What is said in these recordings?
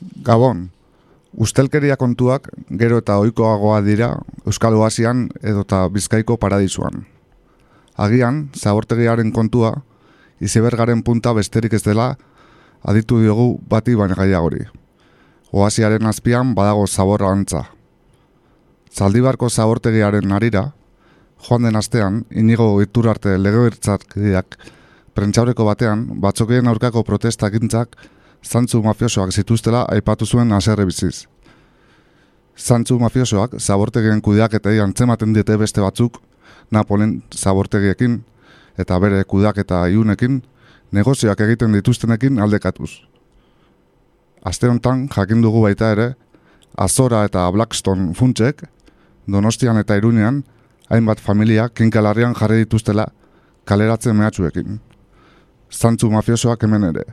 Gabon, ustelkeria kontuak gero eta ohikoagoa dira Euskal Oasian edota Bizkaiko paradisuan. Agian, zabortegiaren kontua, izebergaren punta besterik ez dela, aditu diogu bati baina gaiagori. Oasiaren azpian badago zaborra antza. Zaldibarko zabortegiaren narira, joan den astean, inigo iturarte legebertzarkideak prentxaureko batean, batzokien aurkako protestakintzak zantzu mafiosoak zituztela aipatu zuen aserre biziz. Zantzu mafiosoak zabortegien kudeak eta antzematen diete beste batzuk Napolen zabortegiekin eta bere kudeak eta iunekin negozioak egiten dituztenekin aldekatuz. Aste honetan jakin dugu baita ere, Azora eta Blackstone funtsek, Donostian eta Irunean, hainbat familia kinkalarrian jarri dituztela kaleratzen mehatxuekin. Zantzu mafiosoak hemen ere.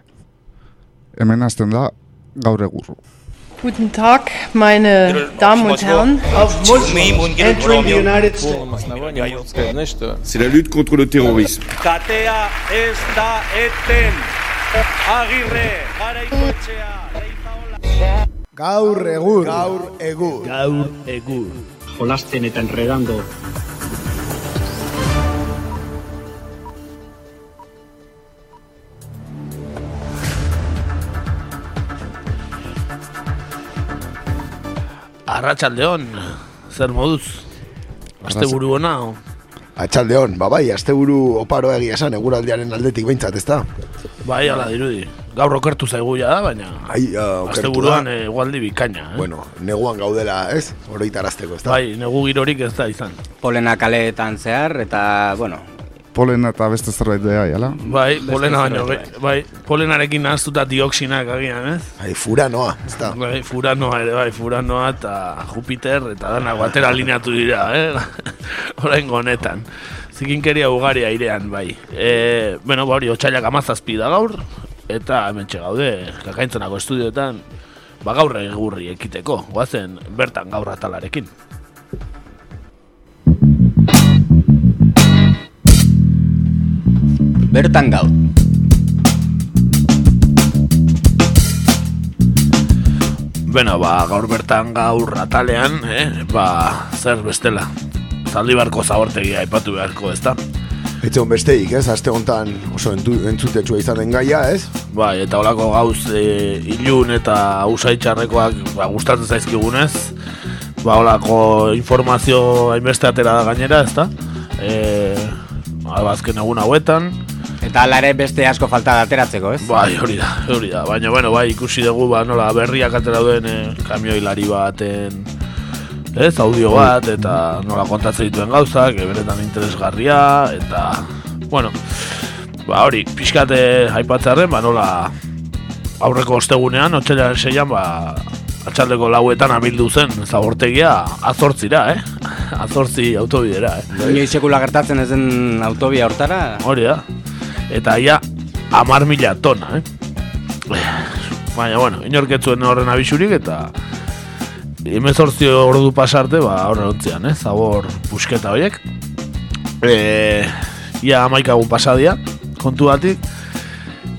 Hemen hasten da gaur egurru. Guten Tag, meine Damen und Herren. Entering the United States. C'est la lutte contre le terrorisme. Katea ez da eten. Agirre, garaikoetxea. Gaur egur. Gaur egur. Gaur egur. Jolasten eta enredando. Arratxaldeon, zer moduz? Aste buru ona, o? Atxaldeon, ba bai, asteburu oparo egia esan, eguraldiaren aldetik behintzat, ez da? Bai, ala dirudi. Gaur okertu zaigu ja da, baina Ai, uh, aste buruan egualdi bikaina, eh? Bueno, neguan gaudela, ez? Oroitarazteko, ez da? Bai, negu girorik ez da izan. polena kaleetan zehar eta, bueno, Polena eta beste zerbait da, jala? Bai, polena baino, ge- bai, polenarekin nahaztuta dioksinak agian, ez? Ai, furanoa, ez da? Bai, furanoa ere, bai, furanoa eta Jupiter eta danak batera alineatu dira, eh? Orain honetan. Zikinkeria ugari airean, bai. E, bueno, ba hori, otxailak amazazpi da gaur, eta hemen gaude, kakaintzonako estudioetan, ba gaur egurri ekiteko, guazen bertan gaur atalarekin. Bertan gaur. Beno, ba, gaur bertan gaur atalean, eh? ba, zer bestela. Zaldibarko zabortegia aipatu beharko, ezta? Etxeon besteik, ez? Aste honetan oso entu, entzutetxua izan den gaia, ez? Bai, eta olako gauz e, ilun eta usaitxarrekoak ba, gustatzen zaizkigunez. Ba, olako informazio hainbeste atera da gainera, ezta? E, ba, azken egun hauetan. Eta hala ere beste asko falta da ateratzeko, ez? Bai, hori da, hori da. Baina, bueno, bai, ikusi dugu, ba, nola, berriak atera duen e, kamioilari baten, ez, audio bat, eta nola kontatzen dituen gauzak, e, benetan interesgarria, eta, bueno, ba, hori, pixkate aipatzearen, ba, nola, aurreko ostegunean, otxailaren seian, ba, atxaldeko lauetan abildu zen zabortegia azortzira, eh? Azortzi autobidera, eh? Inoiz sekula gertatzen ez den autobia hortara, Hori da. Eta ia amar mila tona, eh? Baina, bueno, inorketzuen horren abisurik eta emezortzi ordu pasarte, ba, horren ontzian, eh? Zabor pusketa horiek. E, ia amaikagun pasadia, kontu batik.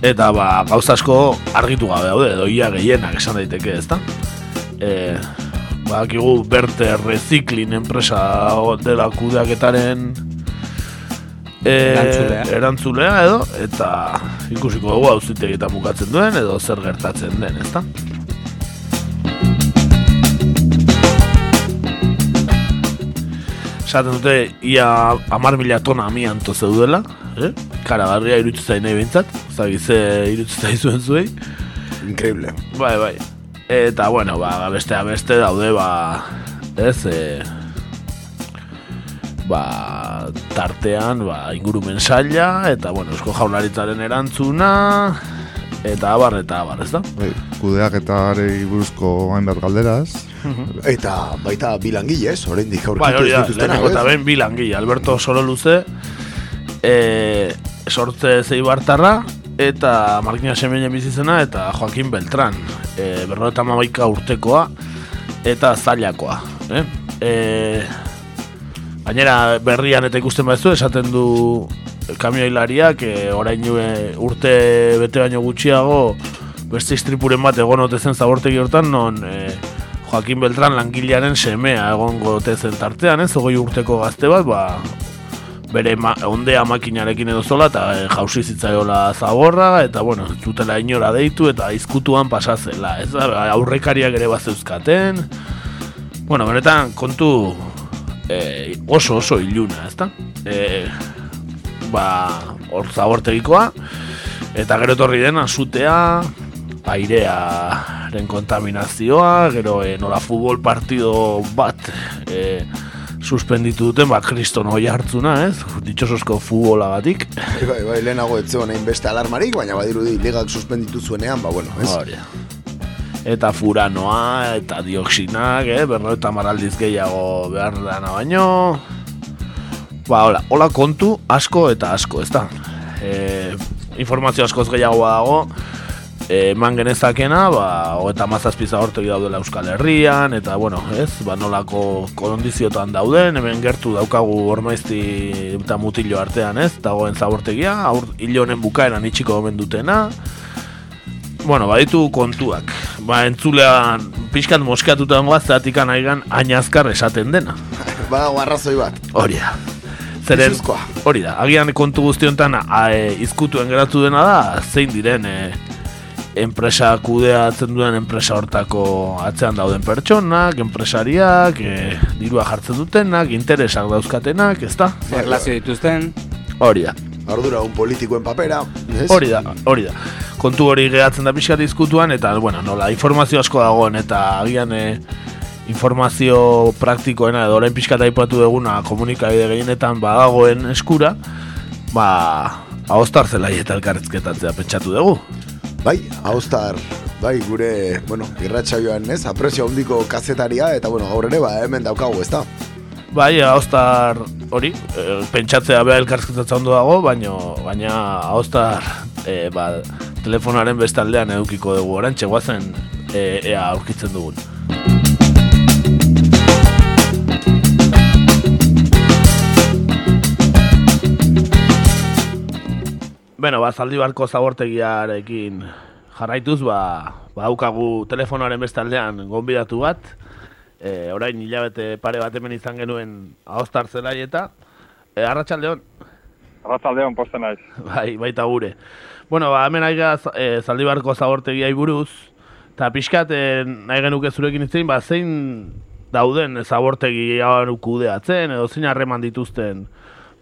Eta, ba, gauza asko argitu gabe daude, edo ia gehienak esan daiteke, ezta? E, Badakigu Berte Recycling enpresa dela kudeaketaren e, Erantzulea. erantzulea edo eta ikusiko dugu auzitegietan bukatzen duen edo zer gertatzen den, ezta? Esaten dute ia amar mila tona amianto zeudela, eh? Karagarria irutzu zain nahi behintzat, zagi ze irutzu zaizuen zuei. Increíble. Bai, bai. Eta, bueno, ba, beste beste daude, ba, ez, e, ba, tartean, ba, ingurumen saila, eta, bueno, esko jaularitzaren erantzuna, eta abar, eta abar, ez da? Bai, kudeak eta buruzko hainbat galderaz. Eta baita bilangile, ez? Oraindik aurkitu ez da, dituztenak, lehenengo eta ez? ben bilangile, Alberto Soroluze, e, sortze zeibartarra, eta Markina Semeinen bizizena, eta Joaquin Beltran, e, berrota mamaika urtekoa, eta zailakoa. Eh? E, gainera berrian eta ikusten baduzu esaten du kamioilariak e, orain e, urte bete baino gutxiago beste istripuren bat egon ote zen zabortegi hortan, non e, Joaquin Beltran langilearen semea egongo ote zen tartean, ez, ogoi urteko gazte bat, ba, bere ma, ondea makinarekin edo zola, eta e, jausi zitzaiola zaborra, eta, bueno, zutela inora deitu, eta izkutuan pasazela, ez, aurrekariak ere bat bueno, benetan, kontu e, oso oso iluna, ezta? E, ba, hor zabortegikoa, eta gero etorri dena, zutea, airearen kontaminazioa, gero e, nola futbol partido bat e, suspenditu duten, ba, kriston hoi hartzuna, ez? Ditxosozko futbola batik. Bai, bai, bai, lehenago ez zegoen hain beste alarmarik, baina badirudi ligak suspenditu zuenean, ba, bueno, ez? Hori. Eta furanoa, eta dioxinak, eh? berro eta maraldiz gehiago behar dana baino. Ba, hola, hola kontu asko eta asko, ez da? E, informazio askoz gehiago dago, eman genezakena, ba, eta mazazpiza hortegi daudela Euskal Herrian, eta, bueno, ez, ba, nolako kondiziotan dauden, hemen gertu daukagu ormaizti eta mutilo artean, ez, dagoen zabortegia, aur, hilo honen bukaeran itxiko gomen dutena, bueno, baditu kontuak, ba, entzulean pixkat moskeatuta dagoa, zeratikan aigan ainazkar esaten dena. Ba, arrazoi bat. Hori da. Zeren, Pisuzkoa. hori da, agian kontu guztiontan a, e, izkutuen geratu dena da, zein diren e, enpresa kudeatzen duen enpresa hortako atzean dauden pertsonak, enpresariak, e, dirua jartzen dutenak, interesak dauzkatenak, ezta? Erlazio dituzten. Hori da, Ardura un politikoen papera, hori da, hori da. Kontu hori gehatzen da pixkat izkutuan, eta, bueno, nola, informazio asko dagoen, eta agian e, informazio praktikoena edo orain pixkat aipatu duguna komunikabide gehienetan badagoen eskura, ba, ahostar zelai eta elkarrezketatzea pentsatu dugu. Bai, haustar, bai, gure, bueno, irratsaioan ez, apresio handiko kazetaria, eta, bueno, gaur ere, ba, hemen daukagu, ez da? Bai, ahostar hori, e, pentsatzea beha elkarrezketatza ondo dago, baino, baina ahostar e, ba, telefonaren bestaldean edukiko dugu orain, txegoazen e, ea aurkitzen dugun. Beno, ba, zaldibarko zabortegiarekin jarraituz, ba, ba daukagu telefonoaren bestaldean gonbidatu bat, e, orain hilabete pare bat hemen izan genuen ahostar zelai eta, e, arratsaldeon Arratzaldeon posten naiz. bai, baita gure. Bueno, ba, hemen aiga e, zaldibarko zabortegiai buruz, eta pixkat e, nahi genuke zurekin itzein, ba, zein dauden zabortegi kudeatzen, edo zein harreman dituzten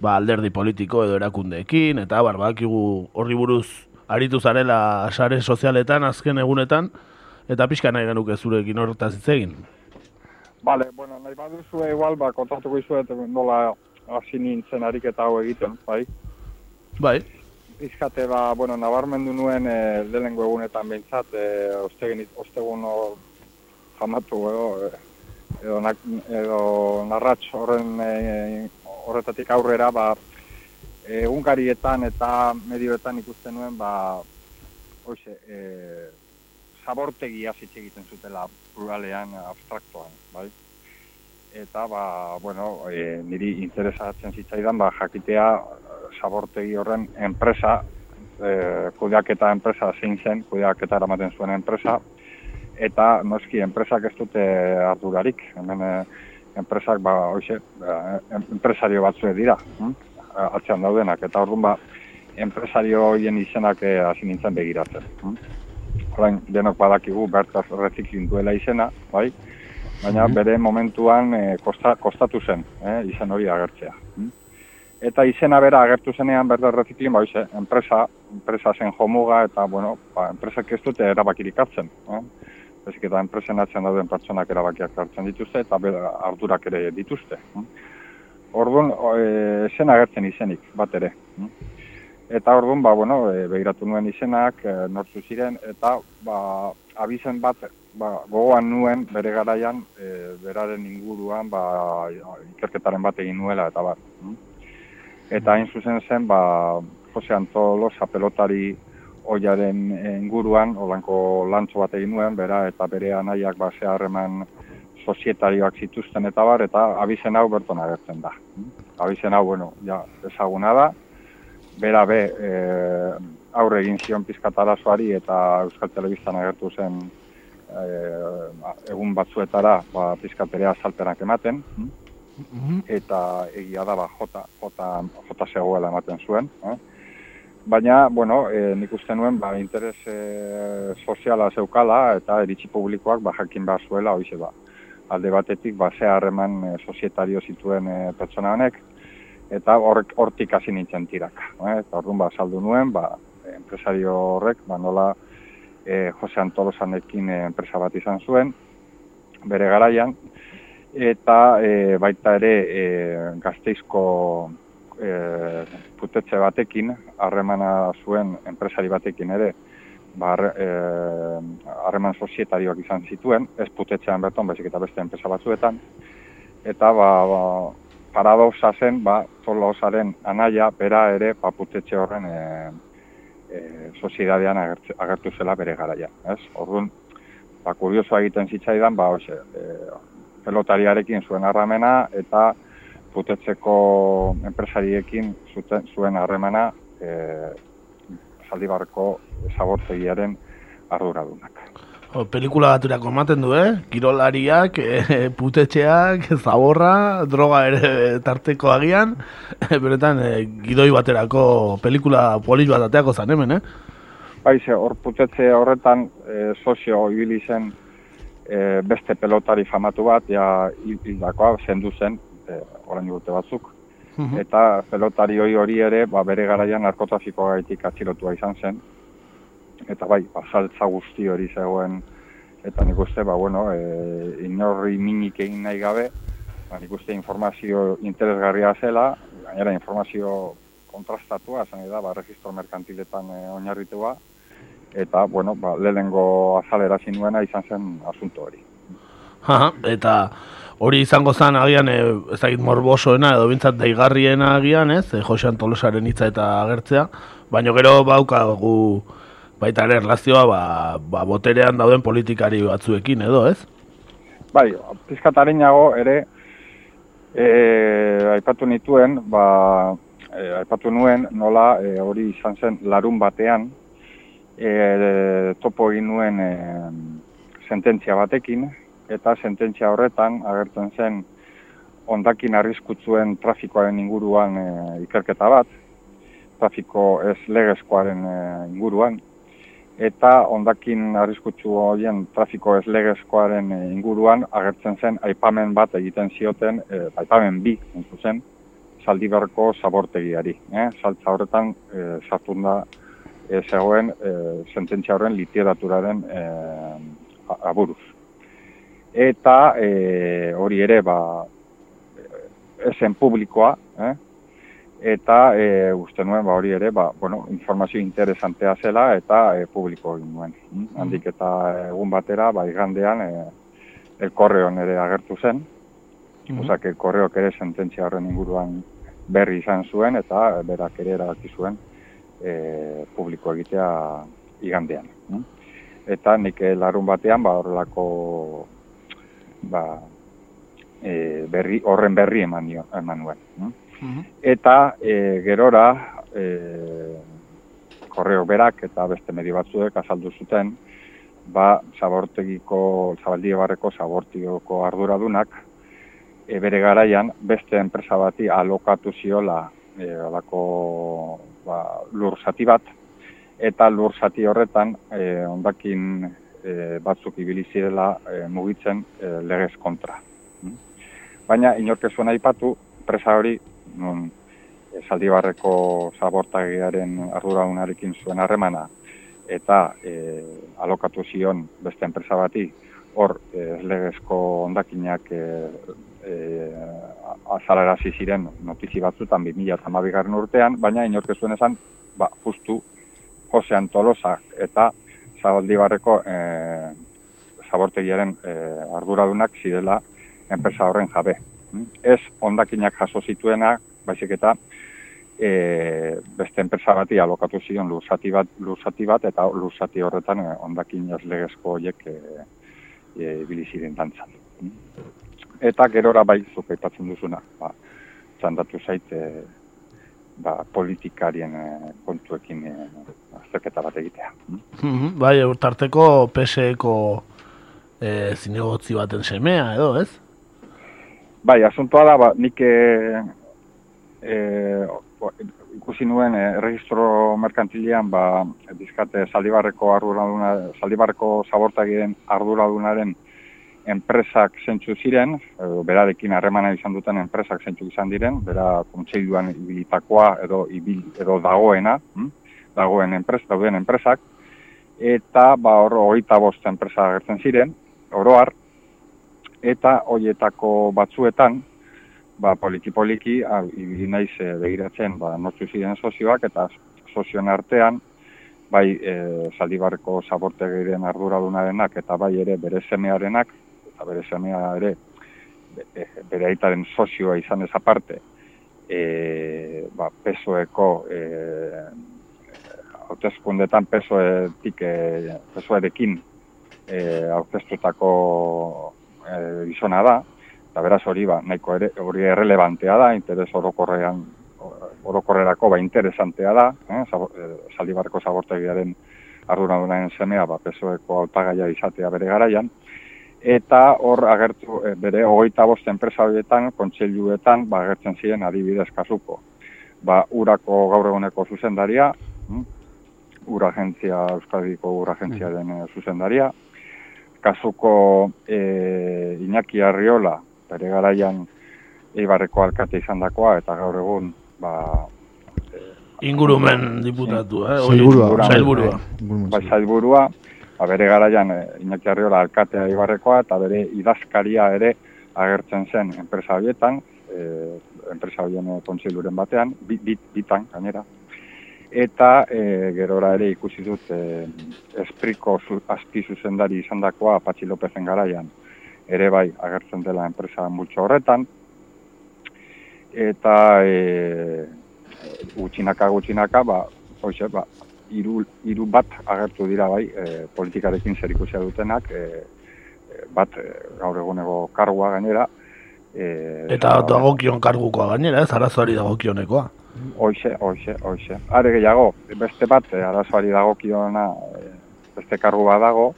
ba, alderdi politiko edo erakundeekin, eta bar, badakigu horri buruz aritu zarela sare sozialetan azken egunetan, eta pixka nahi genuke zurekin horretaz hitz egin. Bale, bueno, nahi baduzu igual, ba, kontatuko izuet nola hasi nintzen ariketa hau egiten, bai? Bai, Pizkate, ba, bueno, nabarmendu nuen e, lehenengo egunetan behintzat, e, ostegun, ostegun jamatu edo, e, edo, edo narratx horren e, horretatik aurrera, ba, egunkarietan eta medioetan ikusten nuen, ba, hoxe, e, zabortegia zitze egiten zutela pluralean abstraktoan, bai? Eta, ba, bueno, e, niri interesatzen zitzaidan, ba, jakitea zabortegi horren enpresa, e, kudeaketa enpresa zein zen, kudeaketa eramaten zuen enpresa, eta noski enpresak ez dute ardurarik, hemen e, enpresak, ba, hoxe, e, enpresario batzue dira, hm? atzean daudenak, eta orduan, ba, enpresario horien izenak e, hasi nintzen begiratzen. Hm? Orain, denok badakigu bertaz reziklin duela izena, bai? Baina bere momentuan e, kosta, kostatu zen, eh, izen hori agertzea. hm? Eta izena bera agertu zenean berda reziklin, ba, hoxe, enpresa, enpresa zen jomuga, eta, bueno, ba, enpresak ez dute erabakirik hartzen. Eh? Bezik eta enpresen atzen dauden pertsonak erabakiak hartzen dituzte, eta bera ardurak ere dituzte. hm? Orduan, e, zen agertzen izenik, bat ere. hm? Eta orduan, ba, bueno, e, begiratu nuen izenak, e, nortzu ziren, eta ba, abizen bat ba, gogoan nuen bere garaian, e, beraren inguruan, ba, ikerketaren bat egin nuela, eta bat. Eta hain zuzen zen, ba, Jose Antolosa pelotari oiaren inguruan, olanko lantzo bat egin nuen, bera, eta bere anaiak ba, ze harreman sozietarioak zituzten eta bar, eta abizen hau berton agertzen da. Abizen hau, bueno, ja, ezaguna da, bera be, e, aurre egin zion pizkatarazoari eta Euskal Telebistan agertu zen e, egun batzuetara ba, pizkaterea salpenak ematen, eta egia da ba, jota, jota, jota zegoela ematen zuen. Eh? Baina, bueno, e, nik uste nuen, ba, interes e, soziala zeukala eta eritzi publikoak ba, jakin behar zuela, hoize ba. Alde batetik, ba, ze harreman e, sozietario zituen e, pertsona honek, eta horrek hortik hasi nintzen tiraka. Eh? Eta orduan, ba, saldu nuen, ba, enpresario horrek, ba, nola e, Jose Antolosanekin enpresa bat izan zuen, bere garaian, eta e, baita ere e, gazteizko e, putetxe batekin, harremana zuen enpresari batekin ere, ba, e, harreman sozietarioak izan zituen, ez putetxean berton, baizik eta beste enpresa batzuetan, eta ba, ba, paradoxa zen, ba, zola osaren anaia, bera ere, ba, putetxe horren e, e, soziedadean agertu, agertu zela bere garaia. Ez? Orduan, ba, kuriosoa egiten zitzaidan, ba, hoxe, e, pelotariarekin zuen harramena, eta putetzeko enpresariekin zuten, zuen harremana e, zaldibarko zabortegiaren arduradunak. O, pelikula baturako ematen du, eh? Kirolariak, e, putetxeak, zaborra, droga ere tarteko agian, e, beretan e, gidoi baterako pelikula polis bat ateako zan hemen, eh? Baize, hor putetxe horretan e, sozio ibili zen e, beste pelotari famatu bat, ja hildakoa zendu zen, e, orain urte batzuk. Mhm. Eta pelotari hori hori ere, ba, bere garaian narkotrafikoa gaitik atxilotua izan zen. Eta bai, ba, saltza guzti hori zegoen, eta nik uste, ba, bueno, e, inorri minik egin nahi gabe, ba, nik uste informazio interesgarria zela, gainera informazio kontrastatua, esan da, ba, registro merkantiletan e, oinarritua, eta, bueno, ba, lehenengo azalera zinuena izan zen asunto hori. Aha, eta hori izango zen agian e, ezagit morbosoena edo bintzat daigarriena agian, ez? E, Jose Antolosaren hitza eta agertzea, baina gero baukagu baita ere erlazioa ba, ba, boterean dauden politikari batzuekin edo, ez? Bai, pizkatariñago ere e, aipatu nituen, ba, e, aipatu nuen nola e, hori izan zen larun batean e, topo egin nuen e, sententzia batekin, eta sententzia horretan agertzen zen ondakin arriskutzuen trafikoaren inguruan e, ikerketa bat, trafiko ez legezkoaren e, inguruan, eta ondakin arriskutsu horien trafiko ez legezkoaren e, inguruan agertzen zen aipamen bat egiten zioten, e, aipamen bi, zen, zaldiberko zabortegiari. Eh? Saltza horretan e, sartun da e, zegoen e, sententzia horren literaturaren e, aburuz eta e, hori ere ba esen publikoa, eh? eta e, uste nuen ba hori ere ba, bueno, informazio interesantea zela eta e, publiko egin nuen. Mm? Handik eta egun batera ba igandean e, elkorreon ere agertu zen. Mm -hmm. Osak, elkorreok ere sententzia horren inguruan berri izan zuen eta berak ere erabaki zuen e, publiko egitea igandean. Eta nik larun batean ba horrelako ba, e, berri, horren berri eman, dio, eman nuen. Mm? Eta e, gerora, e, korreo berak eta beste medio batzuek azaldu zuten, ba, zabortegiko, zabaldi barreko zabortioko arduradunak, e, bere garaian beste enpresa bati alokatu ziola e, alako ba, lur zati bat, eta lur zati horretan e, ondakin e, batzuk ibili zirela e, mugitzen e, legez kontra. Mm? Baina inork zuen aipatu presa hori nun Zaldibarreko zabortagiaren arduradunarekin zuen harremana eta e, alokatu zion beste enpresa bati hor e, legezko ondakinak e, e, azalarazi ziren notizi batzutan 2008 urtean, baina inork zuen esan, ba, justu Jose Antolosa eta Zabaldibarreko e, zabortegiaren e, arduradunak zirela enpresa horren jabe. Mm? Ez ondakinak jaso zituena, baizik eta e, beste enpresa bati alokatu zion lurzati bat, lurzati bat eta lurzati horretan e, ondakin legezko horiek e, e, biliziren dantzan. Eta gerora bai zuk aipatzen duzuna, ba, txandatu zait e, ba, politikarien eh, kontuekin eh, azterketa bat egitea. Mm? Mhm, Bai, tarteko PSeko e, zinegotzi baten semea, edo, ez? Bai, asuntoa da, ba, nik e, e, ikusi nuen e, registro merkantilian, ba, dizkate Zaldibarreko arduraduna, Zaldibarreko zabortagien arduradunaren enpresak zentzu ziren, edo berarekin harremana izan duten enpresak zentzu izan diren, bera kontseiluan ibilitakoa edo ibil, edo dagoena, hm? dagoen enpres, dauden enpresak, eta ba hor hogeita bost enpresa agertzen ziren, oroar, eta hoietako batzuetan, ba poliki-poliki, ah, ibili naiz e, begiratzen, ba nortzu ziren sozioak, eta sozioen artean, bai e, Zaldibarreko zabortegiren arduradunarenak eta bai ere bere semearenak eta bere semea ere be- bere aitaren sozioa izan ez aparte e, ba, pesoeko e, hauteskundetan pesoetik e, pesoerekin e, aurkeztutako e, gizona da. Eta beraz hori ba, nahiko ere hori errelevantea da interes orokorrean orokorrerako ba interesantea da, eh, zabo, eh, Zaldibarreko zabortegiaren arduradunaren semea ba pesoeko hautagaia izatea bere garaian eta hor agertu eh, bere hogeita bost enpresa horietan, kontseiluetan, ba, agertzen ziren adibidez kasuko. Ba, urako gaur eguneko zuzendaria, hm? ura agentzia, Euskadiko ura agentziaren eh, zuzendaria, kasuko e, Iñaki Arriola, bere garaian Eibarreko alkate izandakoa eta gaur egun ba, Ingurumen diputatu, eh? Sailburua. Sailburua. Ba, bere garaian e, Iñaki Arriola alkatea Ibarrekoa eta bere idazkaria ere agertzen zen enpresa horietan, e, enpresa horien e, kontseiluren batean, bit, bit, bitan gainera. Eta e, gerora ere ikusi dut e, espriko zu, azpi zuzendari izandakoa Patxi Lopezen garaian ere bai agertzen dela enpresa multxo horretan. Eta e, gutxinaka gutxinaka, ba, hoxe, ba, hiru hiru bat agertu dira bai e, politikarekin zerikusia dutenak, e, bat gaur eguneko kargua gainera. E, Eta dagokion kargukoa gainera, ez? Arazoari dagokionekoa. Hoxe, hoxe, hoxe. Are gehiago, beste bat, e, arazoari dagokiona, beste kargu bat dago,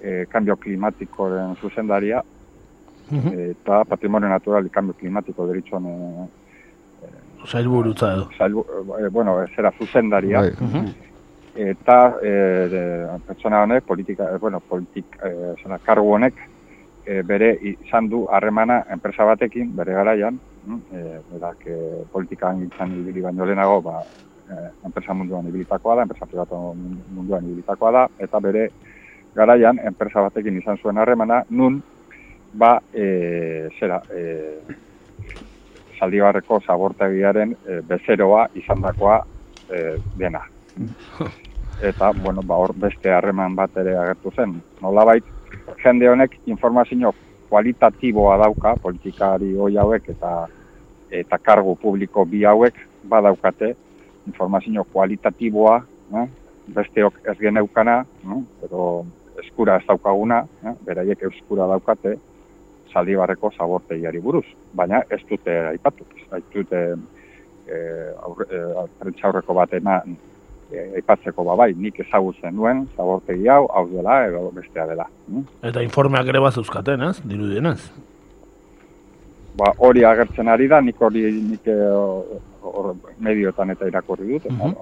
e, kambio klimatikoren zuzendaria, Mhm. eta patrimonio natural y cambio climático deritxon Sailburutza edo. salbu, e, bueno, zera zuzendaria, Bai. Mhm. eta e, de, pertsona honek, politika, bueno, politik, e, zera, kargu honek, e, bere izan du harremana enpresa batekin, bere garaian, e, berak e, politikan gintzan ibili baino lehenago, ba, e, enpresa munduan ibilitakoa da, enpresa privatu munduan ibilitakoa da, eta bere garaian enpresa batekin izan zuen harremana, nun, ba, e, zera, e, Zaldibarreko zabortegiaren e, bezeroa izandakoa e, dena. Eta, bueno, ba, hor beste harreman bat ere agertu zen. Nolabait, jende honek informazio kualitatiboa dauka, politikari hoi hauek eta eta kargu publiko bi hauek badaukate informazio kualitatiboa, eh? besteok ez geneukana, eh? pero eskura ez daukaguna, eh? beraiek euskura daukate, Zaldibarreko zabortegiari buruz, baina ez dute aipatu, ez dute e, aurre, e, prentsa aurreko bat eman e, aipatzeko babai, nik ezagutzen nuen zabortegi hau, hau dela edo bestea dela. hm? Eta informeak ere bat zeuzkaten, ez? Dirudienez. Ba, hori agertzen ari da, nik hori nik hor medioetan eta irakurri dut, eta Mhm.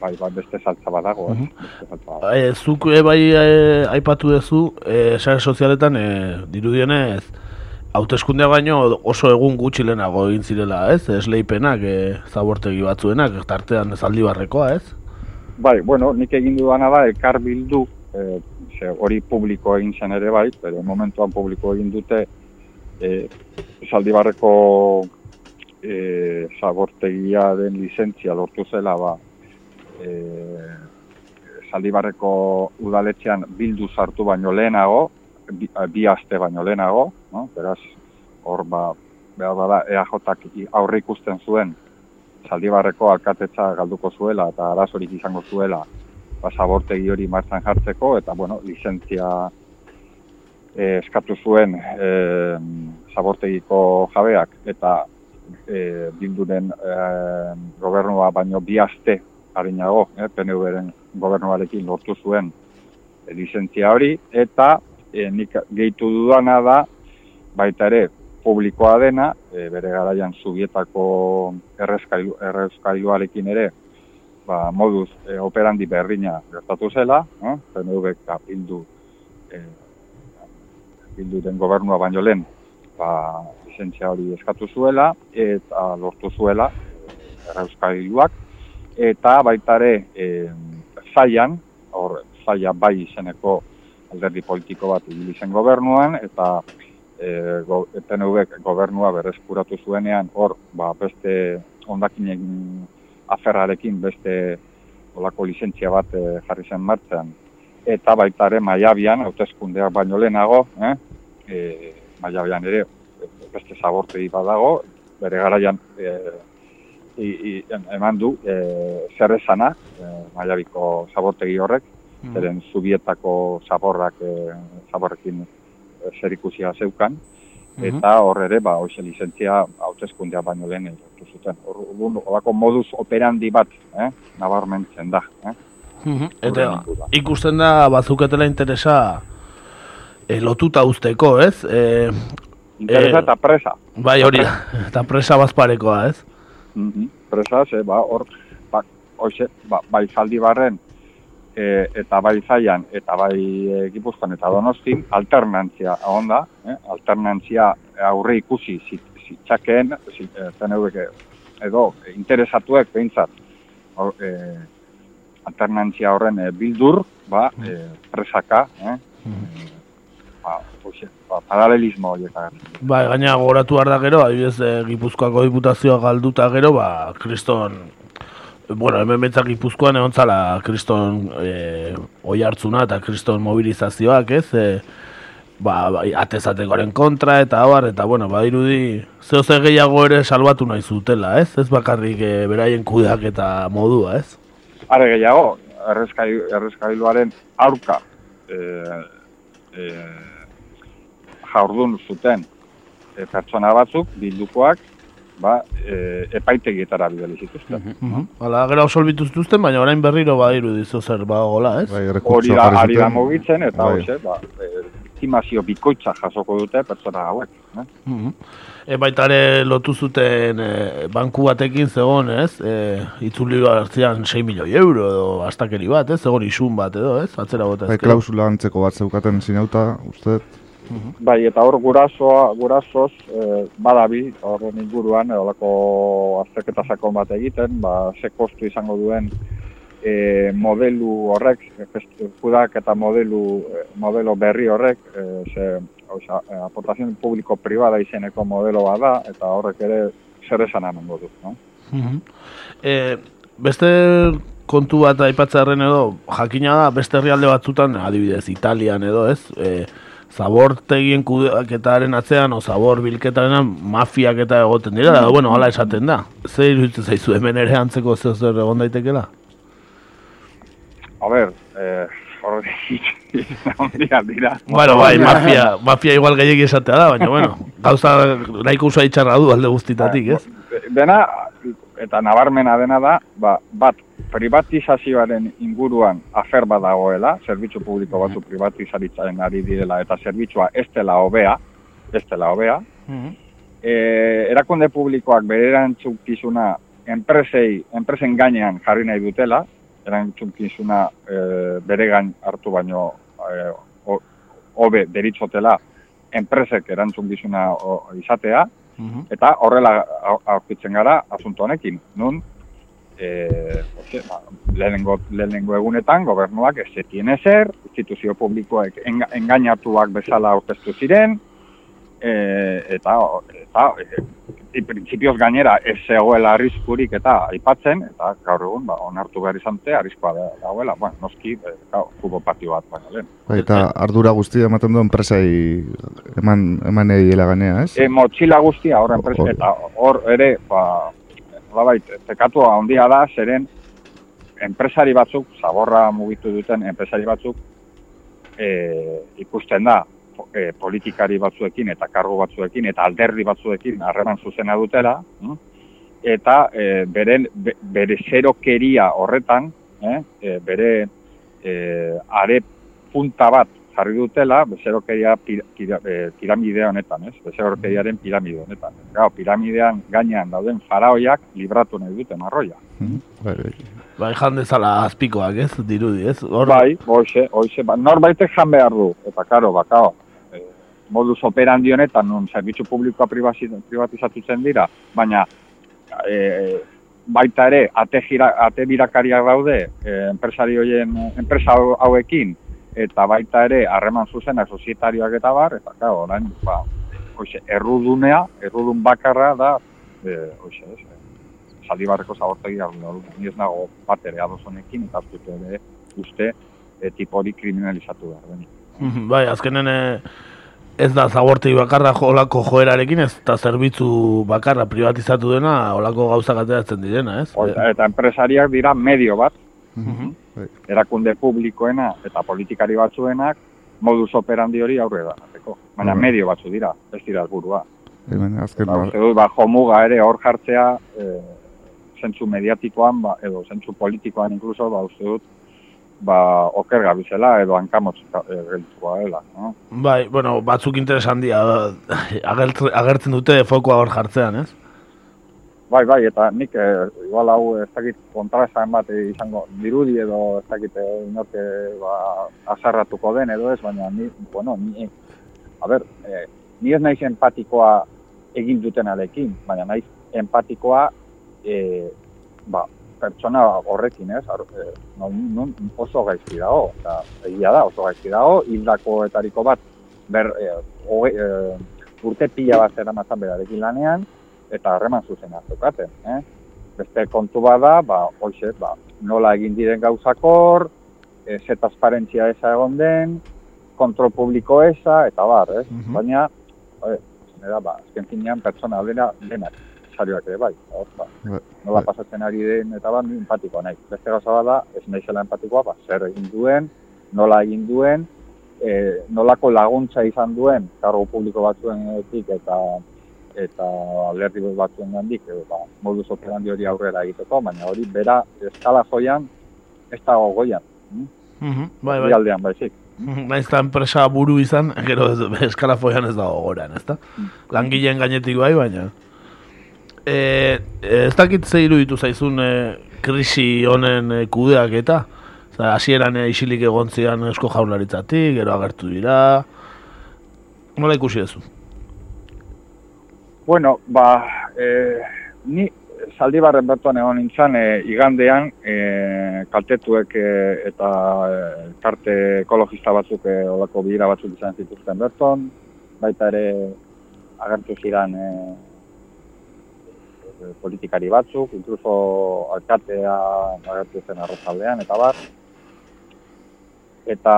bai, bai, beste saltza badago, eh? beste saltza badago. E, zuk e, bai e, aipatu duzu, e, sare sozialetan e, dirudienez, hauteskundea baino oso egun gutxi lehenago egin zirela, ez? Esleipenak, e, zabortegi batzuenak, tartean zaldibarrekoa, ez? Bai, bueno, nik egin dudana da, elkar bildu, e, hori publiko egin zen ere bai, pero momentuan publiko egin dute, e, Zaldibarreko e, zabortegia den lizentzia lortu zela, ba, e, Zaldibarreko udaletxean bildu sartu baino lehenago, bi, bi aste baino lehenago, no? beraz, hor ba, behar bada EAJak aurre ikusten zuen Zaldibarreko alkatetza galduko zuela eta arazorik izango zuela ba, zabortegi hori martxan jartzeko eta bueno, lizentzia eh, eskatu zuen eh, zabortegiko jabeak eta e, bilduren e, gobernua baino bi aste harinago, e, PNV-ren gobernuarekin lortu zuen e, lizentzia hori, eta e, nik gehitu dudana da, baita ere, publikoa dena, e, bere garaian zubietako errezkailu, errezkailuarekin ere, ba, moduz e, operandi berdina gertatu zela, eh? PNV ka bildu e, bilduren gobernua baino lehen, ba, lizentzia hori eskatu zuela, eta lortu zuela, erreuskailuak, eta baitare e, zaian, hor, zaia bai izeneko alderdi politiko bat ibili zen gobernuan, eta e, go, PNV gobernua berreskuratu zuenean, hor, ba, beste ondakinen aferrarekin beste olako lizentzia bat e, jarri zen martzean. Eta baitare maiabian, hauteskundeak baino lehenago, eh? e, maiabian ere beste zabortegi badago, bere garaian e, i, i, eman du e, zer esana, e, maiabiko zabortegi horrek, mm. zeren zubietako zaborrak, e, zaborrekin zer ikusia zeukan, eta hor ere, ba, hoxe lizentzia hautezkundea baino lehen lortu zuten. Hor, horako modus operandi bat, eh, nabarmentzen da. Eh? Eta ikusten da bazuketela interesa e, lotuta usteko, ez? E, interesa eta presa. Bai, hori, eta presa bazparekoa, ez? Mm -hmm. Presa, ze, ba, hor, ba, hoxe, ba, bai zaldi barren, e, eta bai zaian, eta bai e, gipuzkoan eta donostin, alternantzia onda, eh? alternantzia aurre ikusi zitzakeen, zit, e, edo interesatuek behintzat, or, e, alternantzia horren e, bildur, ba, e, presaka, eh? ba, oxe, ba, paralelismo horieta. Ba, gaina gogoratu behar da gero, adibidez, e, Gipuzkoako diputazioa galduta gero, ba, kriston bueno, hemen betzak ipuzkoan egon zala kriston e, oi hartzuna eta kriston mobilizazioak, ez? E, ba, ba, atezatekoaren kontra eta abar, eta bueno, ba, irudi zeo ze gehiago ere salbatu nahi zutela, ez? Ez bakarrik e, beraien kudeak eta modua, ez? Are gehiago, errezkailuaren aurka e, e, jaurdun zuten e, pertsona batzuk, bildukoak, ba, e, epaitegietara bidali zituzten. Mm -hmm. Hala, gero absolbitu zituzten, baina orain berriro badiru dizu zer bagola, ez? Bai, Hori da, ari da mugitzen, eta bai. hoxe, ba, e, estimazio bikoitza jasoko dute pertsona hauek. Eh? Mm -hmm. E, baita ere lotu zuten e, banku batekin zegoen, ez? E, itzuli hartzean 6 milioi euro edo astakeri bat, ez? Zegoen isun bat edo, ez? Atzera bota Bai, klausula antzeko bat zeukaten zinauta, uste? Bai, eta hor gurasoa, gurasoz, e, badabi, horren inguruan, edolako azterketa sakon bat egiten, ba, ze kostu izango duen e, modelu horrek, judak eta modelu, e, modelo berri horrek, e, ze, oza, e, aportazioen publiko-privada izeneko modelo bada, eta horrek ere zer esan amengo du, no? e, beste kontu bat aipatzearen edo, jakina da, beste herrialde batzutan, adibidez, Italian edo, ez? E, zabortegien kudeaketaren atzean, o zabor bilketaren mafiak eta egoten dira, da, bueno, hala esaten da. Zer iruditzen zaizu hemen ere antzeko zer zer egon daitekela? A ber, eh, horre dira. Bueno, bai, mafia, mafia igual gehiagi esatea da, baina, bueno, gauza nahiko usua itxarra du alde guztitatik, ez? Dena, eta nabarmena dena da, ba, bat, privatizazioaren inguruan afer badagoela, zerbitzu publiko batzu privatizaritzaren ari direla, eta zerbitzua ez dela hobea, ez dela hobea, e, erakunde publikoak bere erantzukizuna enpresei, enpresen gainean jarri nahi dutela, erantzukizuna e, bere gain hartu baino e, hobe deritzotela enpresek erantzukizuna izatea, Eta horrela aurkitzen gara asunto honekin. Nun, e, oze, ba, lehenengo, lehenengo egunetan gobernuak ez zetien ezer, instituzio publikoek enga, engainatuak bezala aurkeztu ziren, e, eta, eta e, prinsipioz gainera ez zegoela arriskurik eta aipatzen, eta gaur egun ba, onartu behar izan te, arriskoa dagoela, bueno, noski, e, kubo patio bat baina lehen. Ba, eta ardura guztia ematen du enpresai eman, eman egila ganea, ez? E, motxila guztia hor enpresa, eta hor ere, ba, nolabait, tekatua handia da, zeren enpresari batzuk, zaborra mugitu duten enpresari batzuk, e, ikusten da, e, politikari batzuekin eta kargo batzuekin eta alderdi batzuekin harreman zuzena dutela, mm? eta e, beren, be, bere zerokeria horretan, eh, e, bere e, are punta bat jarri dutela, bezerokeria pir, pir, e, piramide honetan, ez? Bezerokeriaren piramide honetan. Gau, piramidean gainean dauden faraoiak libratu nahi duten arroia. Bai, bai. Bai, jan dezala azpikoak, ez? Dirudi, ez? Hor, Bai, hoxe, hoxe, ba, norbaitek jan behar du, eta karo, bakao, modus operandi honetan, nun zerbitzu publikoa privatizatutzen dira, baina e, baita ere, ate, gira, ate birakariak daude, e, enpresari hoien, enpresa hau- hauekin, eta baita ere, harreman zuzenak sozietarioak eta bar, eta karo, orain, ba, hoxe, errudunea, errudun bakarra da, e, hoxe, ez, Zaldibarreko zabortegia ni ez nago bat ere ados honekin, eta dut ere uste e, tipo hori kriminalizatu behar denik. Bai, azkenen eh, ez da zabortegi bakarra olako joerarekin, ez da zerbitzu bakarra privatizatu dena, olako gauzak ateratzen direna, ez? Hori, Eta enpresariak dira medio bat, Mhm. erakunde publikoena eta politikari batzuenak modus operandi hori aurre da. Baina Mhm. medio batzu dira, ez dira helburua. Bai, baina azken Ba, uste dut, ba, jomuga ere hor jartzea, e, zentzu mediatikoan, ba, edo zentzu politikoan inkluso, ba, uste dut, ba, oker gabizela edo hankamotz e, gelditua dela, no? Bai, bueno, batzuk interesan dira, agertzen, dute fokoa hor jartzean, ez? Bai, bai, eta nik, e, igual hau ez dakit kontraesan bat izango dirudi edo ez dakit e, inorke ba, azarratuko den edo ez, baina ni, bueno, ni, a ber, e, ni ez naiz empatikoa egin duten alekin, baina naiz empatikoa e, ba, pertsona horrekin, ez? Ar, e, non, non oso gaizki dago, eta egia da oso gaizki dago, hildakoetariko bat ber, e, hoge, e, urte pila bat zera matzan berarekin lanean, eta harreman zuzena zeukaten, eh? Beste kontu bada, ba, hoxe, ba, nola egin diren gauzakor, e, ze transparentzia eza egon den, kontrol publiko eza, eta bar, ez? Baina, e, da, ba, azken finean pertsona dena denak, sarioak ere bai, hor, ba, Bai. nola pasatzen ari den, eta ba, ni empatikoa nahi. Beste gauza bada, ez naizela empatikoa, ba, zer egin duen, nola egin duen, e, nolako laguntza izan duen, kargo publiko batzuenetik eta eta alderdi batzuen gandik, e, ba, modus operandi hori aurrera egiteko, baina hori bera eskala joian, ez dago goian. hm? Mhm, bai, bai. Herrialdean baizik. Mhm, Naiz eta enpresa buru izan, gero ez, eskala foian ez dago goran, ez da? Langileen gainetik bai, baina. E, ez dakit ze iruditu zaizun e, krisi honen e, kudeak eta? Hasieran isilik egon zian esko jaurlaritzatik, gero agertu dira... Nola ikusi duzu? Bueno, ba, e, ni Zaldibarren bertuan egon nintzen, e, igandean e, kaltetuek e, eta e, karte ekologista batzuk e, olako bira batzuk izan zituzten berton, baita ere agertu ziren e, politikari batzuk, inkluso alkatea agertu zen arrozaldean, eta bar. Eta,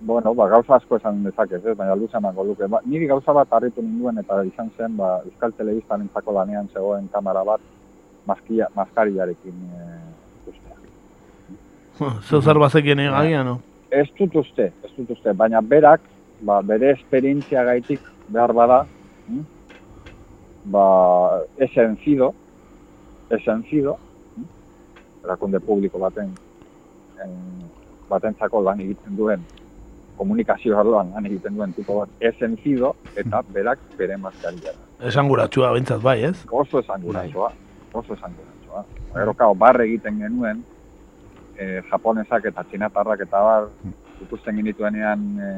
bueno, ba, gauza asko esan dezakez, ez, baina luze emango luke. Ba, niri gauza bat harritu ninduen eta izan zen, ba, Euskal Telebistan entzako lanean zegoen kamera bat, maskia, maskariarekin e, ustea. Zer bazekien egagia, no? Ez dut uste, ez dut uste, baina berak, ba, bere esperientzia gaitik behar bada, hm? Ba, esen zido, esen zido, erakunde publiko baten, en, batentzako lan egiten duen, komunikazio arloan lan egiten duen tipo bat, esen zido, eta berak bere maskaria. Esan guratxua bintzat bai, ez? Oso esan guratxoa, oso esan guratxoa. Gero, kao, barre egiten genuen, e, japonesak eta txinatarrak eta bar, ikusten genituenean e,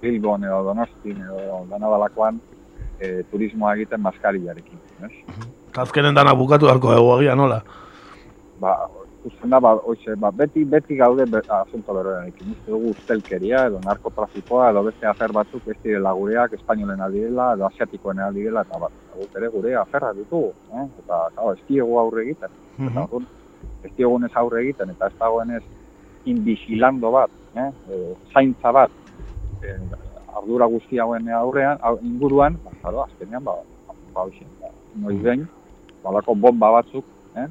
Bilbon edo Donostin edo danadalakoan e, turismoa egiten maskariarekin. Ez? Azkenen dana bukatu beharko dugu agia, nola? Ba, ikusten da, ba, oize, ba, beti, beti gaude be, asunto beroarekin. Uste dugu ustelkeria edo narkotrafikoa edo beste afer batzuk ez direla gureak, espainolen aldirela edo asiatikoen aldirela eta bat, guk ere gure aferra ditugu. Eh? Eta, claro, ez diegu aurre egiten. Eta, orduan, ez diogunez aurre egiten eta ez dagoenez inbigilando bat, eh? e, zaintza bat, e, ardura guzti hauen aurrean, inguruan, ba, claro, azkenean, ba, ba, ba, noiz behin, balako bomba batzuk, eh?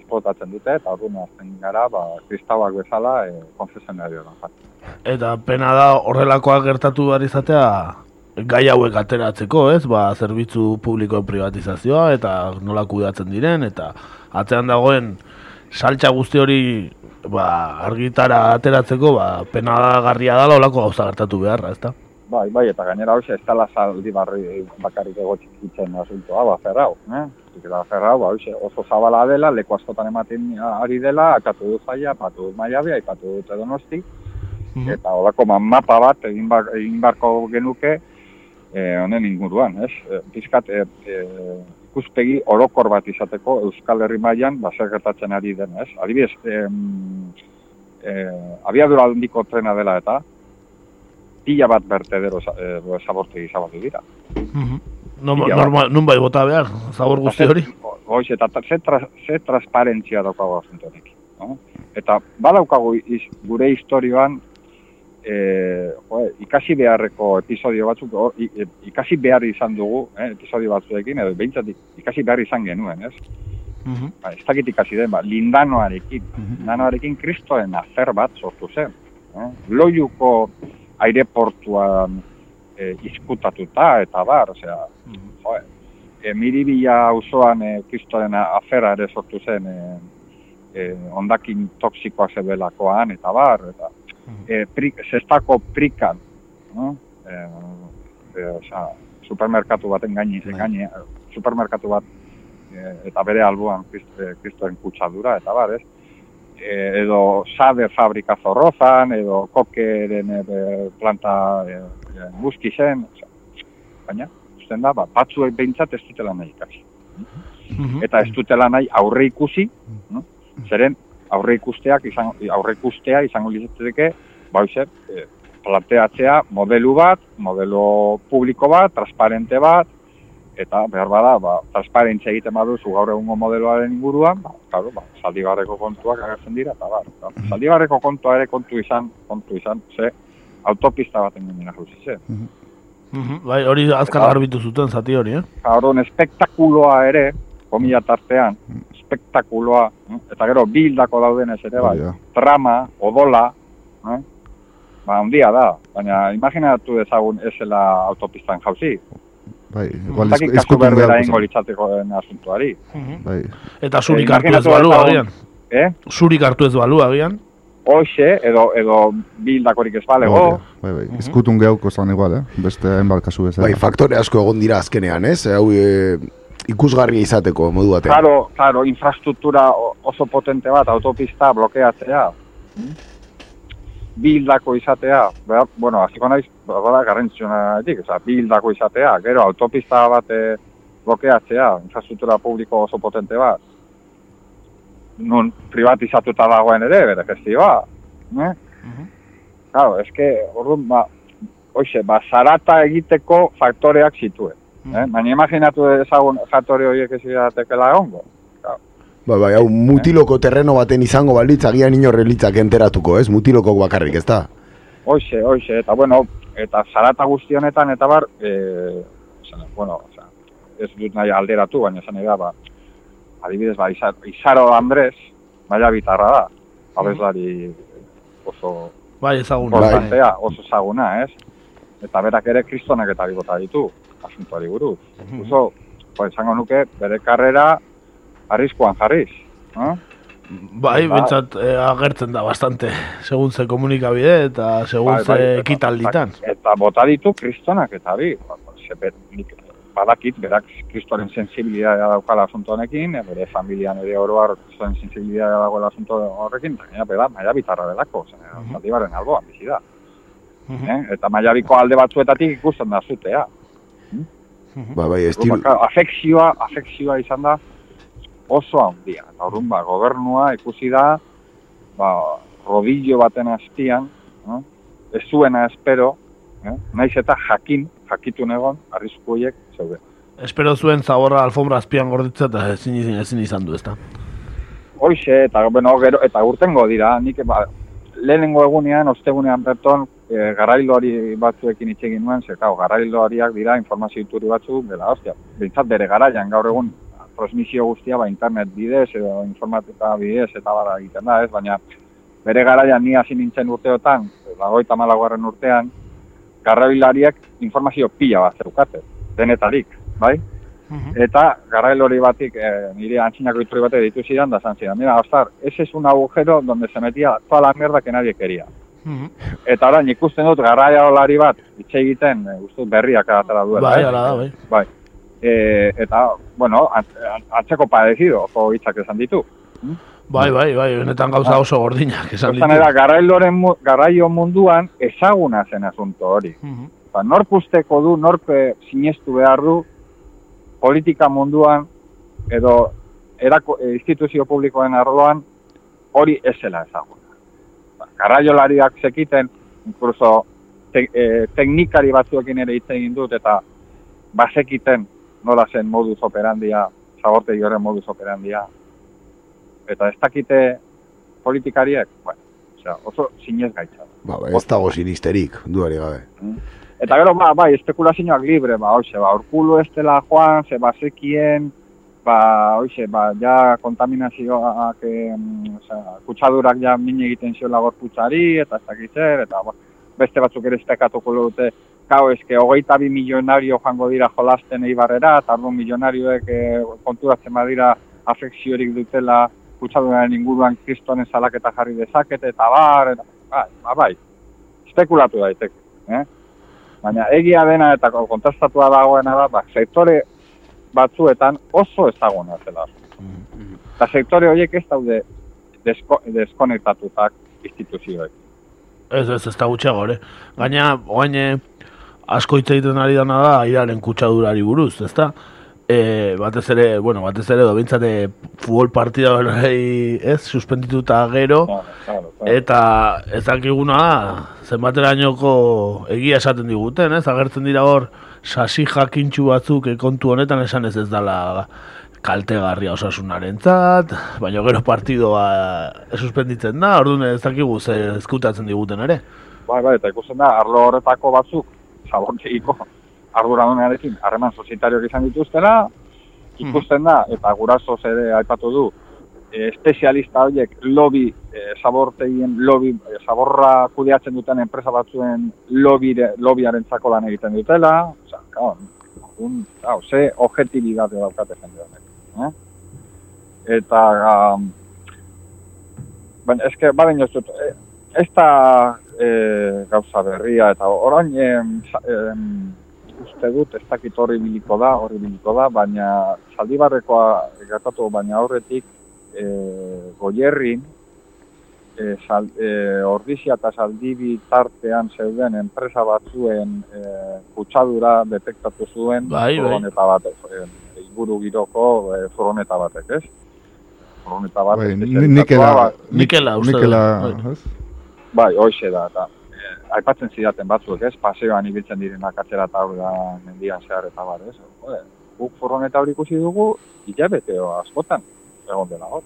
esplotatzen dute, eta orduan azten gara, ba, kristauak bezala, e, konfesionarioan jartzen. Eta pena da horrelakoak gertatu behar izatea gai hauek ateratzeko, ez? Ba, zerbitzu publikoen privatizazioa eta nola kudeatzen diren eta atzean dagoen saltza guzti hori ba, argitara ateratzeko ba, pena garria dala olako gauza gertatu beharra, ezta? Bai, bai, eta gainera hoxe, ez dela zaldi barri bakarrik egotzik itzen asuntoa, ba, ferrau, eh? Eta ferrau, ba, hoxe, oso zabala dela, leku askotan ematen ari dela, akatu du zaila, apatu du maiabia, ipatu dut edonosti, eta holako ma- mapa bat egin, bar, egin barko genuke, eh, honen inguruan, ez? E, Pizkat, e, e, ikuspegi orokor bat izateko Euskal Herri mailan ba, zer gertatzen ari den, ez? Adibidez, em, e, abiadura handiko trena dela eta, pila bat bertedero e, zabortegi zabaldu dira. No, Ia, normal, nun bai bota behar, zabor guzti hori. Hoiz, eta ta- ze, tra, ze transparentzia daukagu asunto. No? Eta badaukagu iz, gure historioan e, jo, ikasi beharreko episodio batzuk, hor, i- e, ikasi behar izan dugu, eh, episodio batzuekin, edo behintzat ikasi behar izan genuen, ez? Ba, ez dakit ikasi den, ba, lindanoarekin. Lindanoarekin kristoen afer bat sortu zen. Eh? Loiuko aireportuan e, izkutatuta eta bar, osea, jo, e, miribila auzoan e, kristoen afera ere sortu zen e, e, ondakin toksikoa zebelakoan eta bar, eta e, prik, zestako prikan, no? e, e, osea, supermerkatu baten gaini, gaini supermerkatu bat e, eta bere alboan krist- kristoen kutsadura eta bar, ez? E, edo sabe fabrika zorrozan, edo kokeren e, planta e, e, buskizen, osea, baina, usten da, ba, batzuek behintzat ez dutela nahi ikasi. Eta ez dutela nahi aurre ikusi, no? zeren aurre ikusteak izango, aurre ikustea izango litzateke, ba, e, planteatzea modelu bat, modelo publiko bat, transparente bat, eta behar bada, ba, transparentzia egiten baduzu gaur egungo modeloaren inguruan, ba, claro, ba, zaldibarreko kontuak agertzen dira, eta bar, ba, zaldibarreko kontua ere kontu izan, kontu izan, ze autopista baten gainera jauzi ze. Bai, hori azkar garbitu zuten zati hori, eh? Orduan, espektakuloa ere, komila tartean, espektakuloa, eta gero bildako daudenez ere, bai, trama, odola, eh? ba, handia da, baina imaginatu dezagun esela autopistan jauzi. Bai, igual kasu izkutun berbera beharko ingo litzateko den asuntuari. Bai. Eta zurik Eh, hartu ez balu agian. Eh? Zurik hartu ez balu agian. Hoxe, edo, edo bildakorik ez balego, Hori, Bai, bai. Izkutun gehauko zan igual, eh? Beste hainbat kasu bezala. Bai, faktore asko egon dira azkenean, ez? Hau e, ikusgarria izateko modu batean. Claro, claro, infrastruktura oso potente bat, autopista blokeatzea, bildako izatea, behar, bueno, hasiko naiz, bada garrantzitsuna edik, oza, bildako izatea, gero autopista bat eh, blokeatzea, infrastruktura publiko oso potente bat, nun privatizatuta dagoen ere, bere gestioa, ne? Claro, eske, orduan, ba, hoxe, ba, zarata egiteko faktoreak zituen. Eh? Baina imaginatu ezagun faktore horiek ez iratekela egongo. Bai, bai, hau mutiloko terreno baten izango balitz, agian inorre litzak enteratuko, ez? Mutiloko bakarrik, ez da? Hoxe, hoxe, eta bueno, eta zarata guzti honetan, eta bar, e, oza, bueno, oza, ez dut nahi alderatu, baina esan da, ba, adibidez, ba, Izar, Izaro Andres, maila bitarra da, abeslari oso Bai, ezagun. importantea, oso ezaguna, ez? Eta berak ere kristonak eta bigota ditu, asuntuari buruz. Oso, pues, esango nuke, bere karrera arriskuan jarriz. No? Bai, Ba- bentsat eh, agertzen da bastante, segun ze komunikabide eta segun Bai, ze bai, eta- ekitalditan. Eta bota ditu kristonak eta bi. Ba, ba, ze badakit, berak kristoren sensibilidadea daukala asunto honekin, e, bere familian ere oroar kristoren sensibilidadea dagoela asunto horrekin, eta gaina bera, maia bitarra delako, zen, zaldibaren alboan bizi da. Eh? Eta maiabiko alde batzuetatik ikusten da zutea. Ba, bai, claro, afekzioa, afekzioa izan da oso handia. Orduan, ba, gobernua ikusi da, ba, rodillo baten azpian, no? ez zuena espero, eh? naiz eta jakin, jakitun egon, arrisku horiek zeuden. Espero zuen zaborra alfombra azpian gorditzea eta ezin, ezin, ezin izan du, ezta? Hoixe, eta, bueno, gero, eta urtengo dira, nik ba, lehenengo egunean, ostegunean berton, e, garailoari batzuekin hitz egin nuen, ze, kau, garailoariak dira informazio ituri batzuk, dela, ostia, bintzat bere garaian, gaur egun, transmisio guztia, ba, internet bidez, edo informatika bidez, eta bada egiten da, ez, baina, bere garaian ni hasi nintzen urteotan, lagoita malagoaren urtean, garrabilariak informazio pila bat zeukate, denetarik, bai? Eta garrail hori batik, eh, nire antzinako iturri batek ditu zidan, da zan zidan, mira, Ostar, ese es un agujero donde se metía toda la mierda que nadie quería. Eta orain ikusten dut garraiolari bat hitz egiten, e, berriak atara duela. Bai, eh? hala da, bai. Bai. E, eta, bueno, antzeko padezido, oso hitzak esan ditu. Bai, bai, bai, benetan gauza oso gordinak esan ditu. era, garrailoren, mu- garraio munduan ezaguna zen asunto hori. Mhm. Ba, nork usteko du, nork eh, sinestu behar du, politika munduan, edo erako, eh, instituzio publikoen arloan, hori esela ezaguna. Ba, garraiolariak sekiten, incluso te, eh, teknikari batzuekin ere hitz egin dut, eta basekiten nola zen modus operandia, zabortegi horren modus operandia, eta ez dakite politikariek, bueno, osea, oso sinez gaitza. Ba, ba, ez dago sinisterik, duari gabe. Eta gero, ba, bai, espekulazioak libre, ba, hoxe, ba, urkulu ez dela joan, ze bazekien, ba, hoxe, ba, ja kontaminazioak, em, osea, kutsadurak ja min egiten ziola gorputzari, eta ez dakit zer, eta ba, beste batzuk ere estekatuko dute, Gau, eske, hogeita bi milionario joango dira jolasten eibarrera, eta orduan milionarioek eh, konturatzen badira afekziorik dutela kutsaduraren inguruan kristonen salaketa jarri dezakete, eta bar, eta, bai, ba, bai, espekulatu daiteke, eh? Baina egia dena eta kontrastatua dagoena da, ba, sektore batzuetan oso ezaguna zela. Eta sektore horiek ez daude desko, deskonektatutak instituzioek. Ez, ez, ez da gutxiago, ere. Gaina, oain eh, asko hitz egiten ari dana da airaren kutsadurari buruz, ezta? E, batez ere, bueno, batez ere, edo bintzate futbol partida hori, ez, suspendituta gero, Claro, eta ez dakiguna da, zenbaterainoko egia esaten diguten, ez, agertzen dira hor, sasi jakintxu batzuk eh, kontu honetan esan ez ez dala kaltegarria osasunarentzat, baina gero partidoa eh, suspenditzen da, orduan ez dakigu ze ezkutatzen diguten ere. Bai, bai, eta ikusten da, arlo horretako batzuk, zabortegiko arduradunarekin harreman sozietariok izan dituztela, ikusten da, eta gurasoz ere aipatu du, e, espezialista horiek lobby, e, zabortegien lobby, e, zaborra kudeatzen duten enpresa batzuen lobby, lobbyaren lan egiten dutela, oza, claro, un, claro, ze objetibitate daukate jende eh? Eta, um, baina, eske, baren jozut, e, ez da e, gauza berria, eta orain em, em, uste dut, ez dakit hori biliko da, hori biliko da, baina zaldibarrekoa gertatu, baina aurretik e, goierrin, e, sal, e, ordizia eta saldibi tartean zeuden enpresa batzuen e, kutsadura detektatu zuen Bai, bai. furgoneta batek, e, inguru giroko e, furgoneta batek, ez? Furgoneta batek. Bai, nikela, Nikela, dut, nikela, bai. hoxe da, eta eh, aipatzen zidaten batzuk, ez? Paseoan ibiltzen direnak atzera eta aurrera mendian zehar eta bar, ez? Jode, guk furgoneta hori ikusi dugu, hilabete askotan egon dela hor.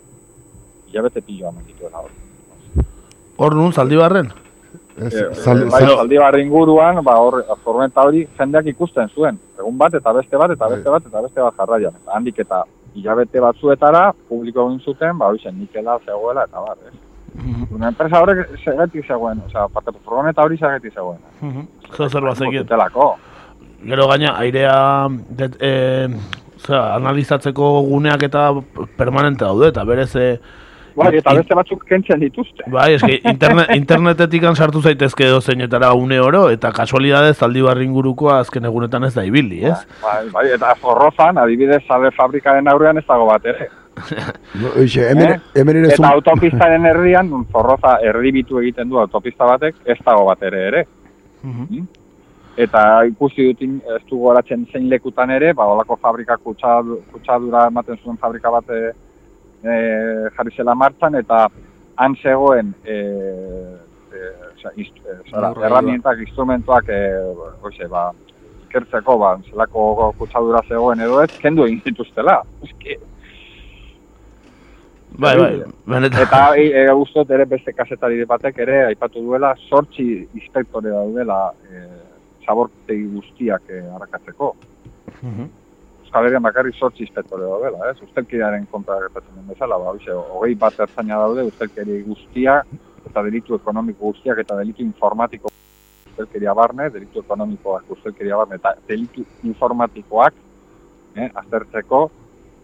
Hilabete piloa mendituela hor. Hor nun, zaldibarren? Ez, Eh, zal- bai, zal- zaldibarri inguruan, ba, hor, furgoneta hori jendeak ikusten zuen. Egun bat, eta beste bat, eta beste bat, eta beste bat jarraian. Eta handik eta hilabete batzuetara, publiko egin zuten, ba, hori zen nikela zegoela, eta bar, ez? Una enpresa horrek segetik zegoen, osea, parkatu furgoneta hori segetik zegoen. Zer zer bazekien. Zutelako. Gero gaina, airea det, e, zera, analizatzeko guneak eta permanente daude, eta berez... E, Bai, eta beste batzuk kentzen dituzte. Bai, eske internet, internetetik sartu zaitezke edo zeinetara une oro, eta kasualidadez zaldibarri ingurukoa azken egunetan ez da ibili, ez? Bai, bai, eta forrozan, adibidez, sale fabrikaren aurrean ez dago bat ere. No, Eixe, hemen, Eh? hemen ere Eta autopistaren herrian, forroza erdibitu egiten du autopista batek, ez dago bat ere ere. Mm? Eta ikusi dut in- ez du goratzen zein lekutan ere, ba, olako fabrika kutsadu- kutsadura ematen zuen fabrika bat e, jarri zela martxan, eta han zegoen e, e, oza, e, zara, erramientak, instrumentuak, e, oixe, ba, ikertzeko, ba, zelako kutsadura zegoen edo ez, kendu egin zituztela. Eske, Bai, bai, benetan. Eta e, e, ere beste kasetari batek ere aipatu duela sortzi inspektore daudela e, zabortegi guztiak e, harrakatzeko. Euskal Herrian bakarrik sortzi inspektore daudela, ez? Ustelkidearen kontra gertatzen den bezala, ba, hoxe, hogei bat ertzaina daude ustelkeri guztia eta delitu ekonomiko guztiak eta delitu informatiko ustelkeria barne, delitu ekonomikoak ustelkeria barne eta delitu informatikoak eh, aztertzeko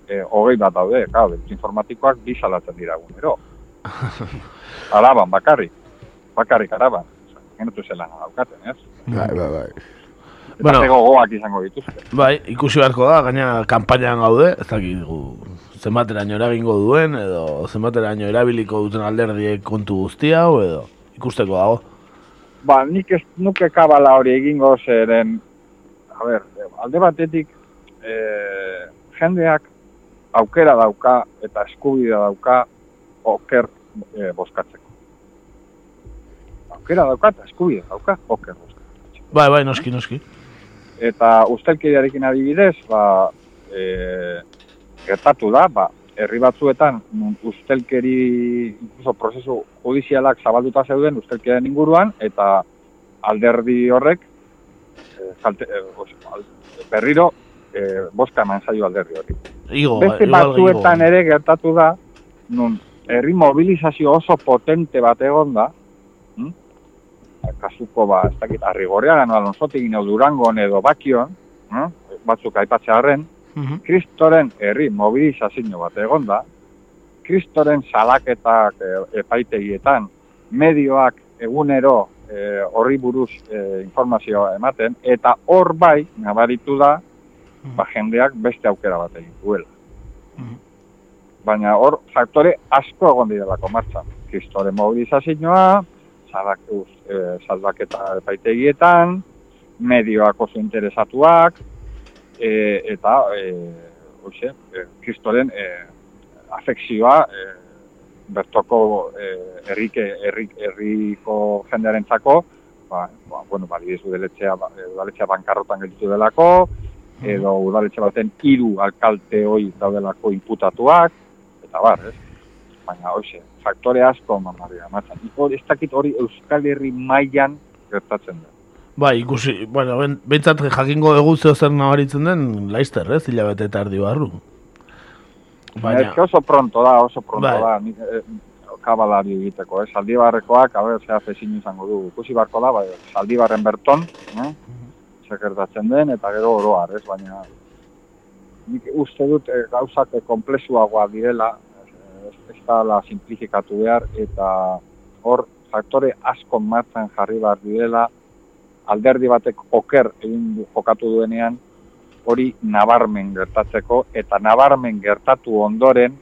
eh, hogei bat daude, delitu informatikoak bi salatzen dira egunero. Araban, bakarrik. Bakarrik araban. Genetu zela daukaten, ez? Bai, bai, bai. Eta Bueno. bueno, gogoak izango dituzte. Bai, ikusi beharko da, gaina kanpainan gaude, ez dakit gu, zenbateraino eragingo duen, edo zenbateraino erabiliko duten alderdiek kontu guzti hau, edo ikusteko dago. Ba, nik ez nuke kabala hori egingo zeren, a ber, alde batetik, e, jendeak aukera dauka eta eskubidea dauka oker e, boskatzeko. Aukera dauka eta eskubidea dauka oker boskatzeko. Bai, bai, noski, noski. Eta ustelkeriarekin adibidez, ba, e, gertatu da, ba, herri batzuetan ustelkeri, incluso prozesu judizialak zabalduta zeuden ustelkeriaren inguruan, eta alderdi horrek, e, kalte, e, berriro, e, boska eman zaio alderdi hori. Igo, Beste batzuetan igo. ere gertatu da, nun herri mobilizazio oso potente bat egon da, hm? kasuko ba, ez dakit, arrigorean, alonsotik edo durangon edo bakion, hm? batzuk aipatzearen, Mhm. kristoren herri mobilizazio bat egon da, kristoren salaketak e, epaitegietan, medioak egunero e, horri buruz e, informazioa ematen, eta hor bai, nabaritu da, ba, jendeak beste aukera bat egin duela. Mhm. Baina hor faktore asko egon direlako martxan. Kristoren mobilizazioa, salak, e, saldaketa epaitegietan, medioak oso interesatuak, e, eta e, hoxe, e, kristoren e, afekzioa e, bertoko e, herrike, herri, herriko jendearentzako, ba, ba, bueno, ba, ba, e, udaletxea bankarrotan gelditu delako, edo udaletxe baten hiru alkalte hoi daudelako imputatuak, eta bar, ez? Baina, hoxe, faktore asko mamaria, matzan. Hori, ez dakit hori Euskal Herri mailan gertatzen da. Bai, ikusi, bueno, ben, bentsat jakingo dugu zeo zer nabaritzen den, laizter, ez, hilabete eta erdi barru. Baina... Ez oso pronto da, oso pronto Bai. da, nik, eh, kabalari egiteko, eh? Zaldibarrekoak, a ber, zea fezin izango du. Ikusi barko da, bai, zaldibarren berton, eh? Sekertatzen den, eta gero oroar, ez? Baina, nik uste dut eh, gauzak komplezuagoa direla, eh, ez, ez da simplifikatu behar, eta hor faktore asko martzen jarri behar direla, alderdi batek oker egin du- jokatu duenean, hori nabarmen gertatzeko, eta nabarmen gertatu ondoren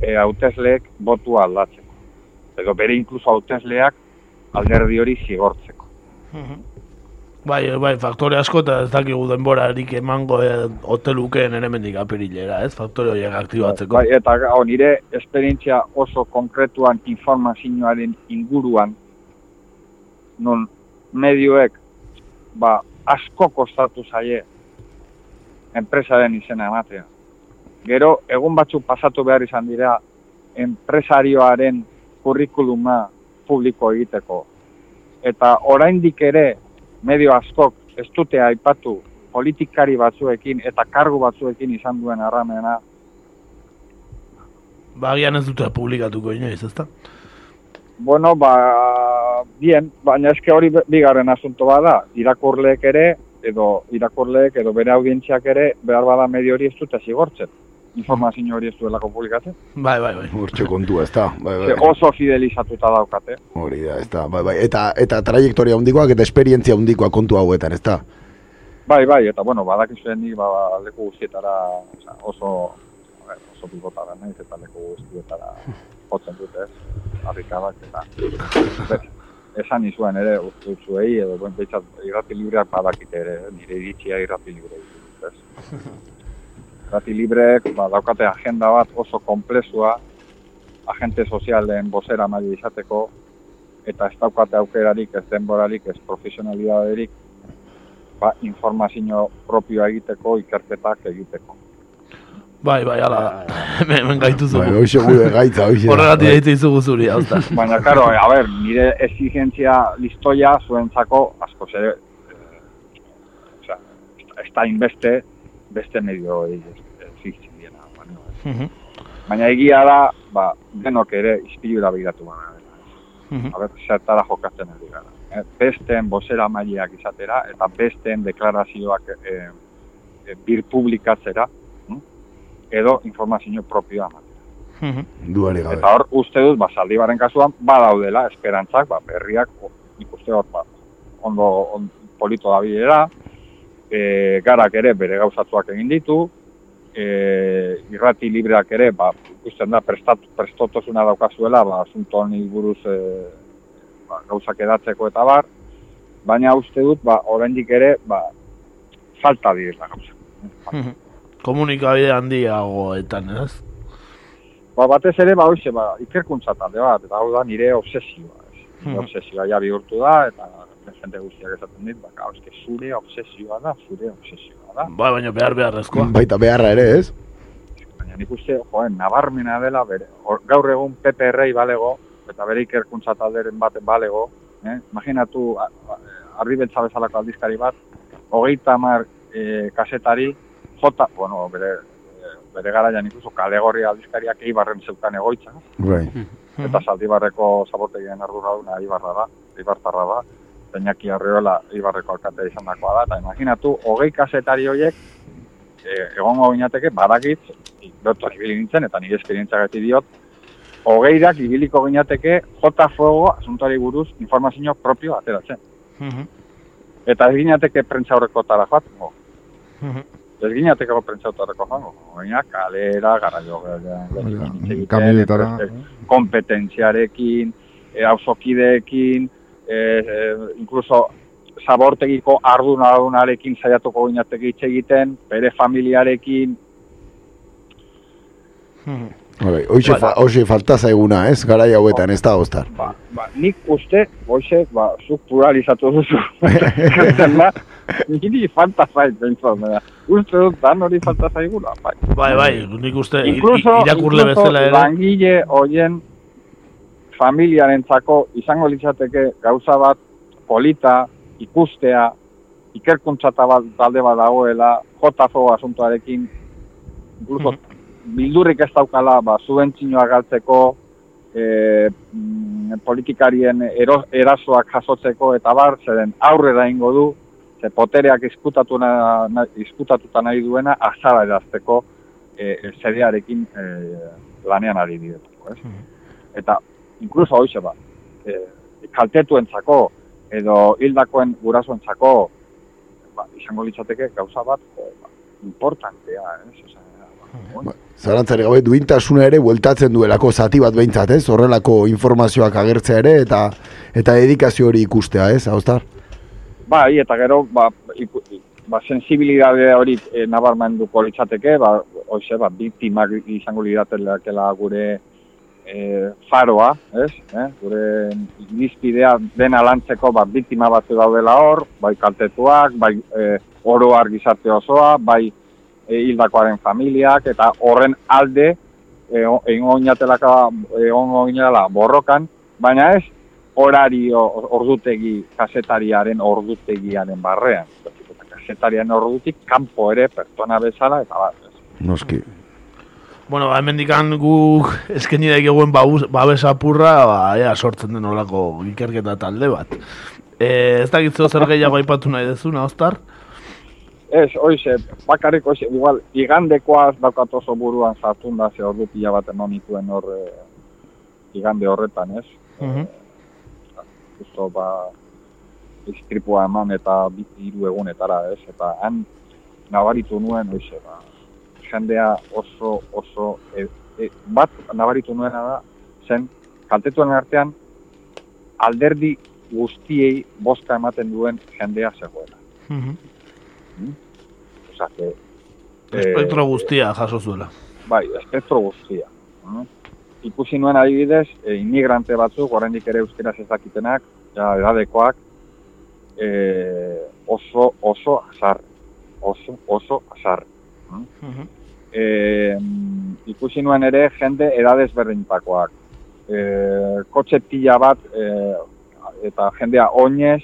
e, hautesleek botua aldatzeko. Edo bere inkluso hautesleak alderdi hori zigortzeko. Bai, bai, faktore asko eta ez dakigu denborarik emango e, hotelukeen ere mendik apirilera, ez? Faktore horiek aktibatzeko. Bai, eta gau, nire esperientzia oso konkretuan informazioaren inguruan, non medioek ba, asko kostatu zaie enpresaren izena ematea. Gero, egun batzuk pasatu behar izan dira enpresarioaren kurrikuluma publiko egiteko. Eta oraindik ere medio askok ez dute aipatu politikari batzuekin eta kargu batzuekin izan duen harramena Ba, agian ez dute publikatuko inoiz, ezta? Bueno, ba, bien, baina eske hori bigarren asunto bada, irakurleek ere, edo irakurleek edo bere audientziak ere, behar bada medio hori ez dute zigortzen. Informazio hori ez duelako publikatzen. Bai, bai, bai. Hortxe kontua, ez da. Bai, bai. oso fidelizatuta daukate. Hori da, ez da. Bai, bai. Eta, eta trajektoria handikoak eta esperientzia handikoa kontu hauetan, ez da. Bai, bai, eta bueno, badakizuen nik ba, leku guztietara osea, oso, oso pilotara naiz eta leku guztietara jotzen dute, ez? Harrikadak eta esan izuen ere uste zuei edo buen behitzat irrati libreak badakite ere, eh, nire iritzia irrati libre ditut, ez? Irrati libreek ba, daukate agenda bat oso komplezua, agente sozialen bosera maila izateko, eta ez daukate aukerarik, ez denborarik, ez profesionalidaderik, ba, informazio propioa egiteko, ikerketak egiteko. Bai, bai, ala da. Hemen hemen gaituzu. Bai, hoxe gure gaitza, hoxe. Horregatik Bai. deitu izugu zuri, hau da. Baina, karo, a ber, nire exigentzia listoia zuentzako asko ere, eh, osea, ez da inbeste, beste medio exigitzen diena. Baina, Mhm. baina egia da, ba, denok ere ispilura begiratu baina. Mhm. A ber, zertara jokatzen ari gara. Eh, besteen bosera mailiak izatera, eta besteen deklarazioak eh, eh, bir publikatzera, hm? edo informazio propioa ematera. Mhm. Duari gabe. Eta hor, uste dut, ba, Zaldibarren kasuan, badaudela esperantzak, ba, berriak, nik uste hor, ba, ondo, on, polito da bilera, e, garak ere bere gauzatuak egin ditu, e, irrati libreak ere, ba, ikusten da, prestat, prestotosuna daukazuela, ba, asunto honi buruz e, ba, gauzak edatzeko eta bar, baina uste dut, ba, oraindik ere, ba, falta direla gauza. Mhm. Komunikabide handiagoetan, ez? Ba, batez ere, ba, hoxe, ba, ikerkuntza talde bat, eta hau da nire obsesioa. Ez. Nire Mhm. obsesioa ja bihurtu da, eta jende guztiak esaten dit, ba, gau, eske zure obsesioa da, zure obsesioa da. Ba, baina behar beharrezkoa. Baita beharra ere, ez? Baina nik uste, joen, nabarmena dela, bere, hor- gaur egun PPR balego, eta bere ikerkuntza talderen baten balego, eh? imaginatu, a- a- arribeltza bezalako aldizkari bat, hogeita hamar eh, kasetari, jota, bueno, bere, bere garaian ikuso kalegorri aldizkariak eibarren zeukan egoitza, Bai. eta Zaldibarreko zabotegien arduraduna Ibarra da, Ibartarra da, Peñaki Arriola Ibarreko alkatea izandakoa da, eta imaginatu, hogei kasetari horiek e, egongo ginateke badakit, doktor ibili nintzen, eta nire esperientzia gati diot, hogeirak ibiliko ginateke jota fuego asuntoari buruz informazio propio ateratzen. Mhm. Eta ez ginateke prentza horrekotara joatengo. Mhm. Ez ginateko prentza horretako joango. Oina, kalera, garraio, Kamioetara. kompetentziarekin, e, auzokideekin, e, e, incluso zabortegiko ardunadunarekin saiatuko ginateke hitz egiten, bere familiarekin, Mhm. Bai, hoxe, Bai. fa, hoxe falta zaiguna, ez? Garai hauetan, ez da, Ostar. ba, ba, nik uste, goize, ba, zuk pluralizatu duzu. Da, niri falta zait, behintzat, baina. Uste dut, dan hori falta zaigula, bai. Bai, bai, nik uste Incluso, irakurle incluso bezala ere. langile hoien familiarentzako izango litzateke gauza bat polita, ikustea, ikerkuntza bat talde bat dagoela, JFO asuntoarekin, incluso bildurrik ez daukala, ba, subentzinoa galtzeko, e, mm, politikarien ero, erasoak jasotzeko eta bar, zeren aurrera ingo du, ze potereak izkutatu na, na, izkutatuta nahi duena azara erazteko e, zerearekin e, lanean ari direlako, ez? Eta, inkluso hoxe ba, e, kaltetuentzako edo hildakoen gurasoentzako ba, izango litzateke gauza bat jo, ba, importantea, ez? Osea, ba, Zarantzari gabe duintasuna ere bueltatzen duelako zati bat behintzat, ez? Horrelako informazioak agertzea ere eta eta dedikazio hori ikustea, ez? Ostar? Bai, eta gero, ba, iku, ba, sensibilidade hori e, nabarmenduko litzateke, ba, hoxe, ba, biktimak izango liratekela gure e, faroa, ez? Eh? Gure irizpidea dena lantzeko, ba, biktima batzu daudela hor, bai kaltetuak, bai e, oroar gizarte osoa, bai e, hildakoaren familiak, eta horren alde, e, egon oinatelaka, egon oinatela borrokan, baina ez, horario ordutegi kasetariaren ordutegiaren barrean. Eta kasetariaren ordutik kanpo ere pertsona bezala eta bat. Noski. Bueno, ba, hemendikan guk eskeni daik eguen babes apurra, ba, ea sortzen den olako ikerketa talde bat. E, ez dakitzu zer gehiago aipatu nahi dezuna, Ostar? Ez, oize, bakarrik oize, igual, igandekoaz daukat oso buruan sartun da, ze ordu pila bat eman nituen hor e, igande horretan, ez? Mhm. Justo, ba, eman eta biti hiru egunetara, ez? Eta han nabaritu nuen, oize, ba, jendea oso, oso, e, e, bat nabaritu nuena da, zen, kaltetuen artean, alderdi guztiei boska ematen duen jendea zegoela. Mhm. Osea, que, Espektro guztia jaso zuela. Bai, espektro guztia. Mm. Ikusi nuen adibidez, e, inmigrante batzuk, oraindik ere euskeraz ez dakitenak, ja, edadekoak, e, oso, oso azar. Oso, oso azar. Mhm. E, ikusi nuen ere jende edadez berdintakoak. E, kotxe pila bat, e, eta jendea oinez,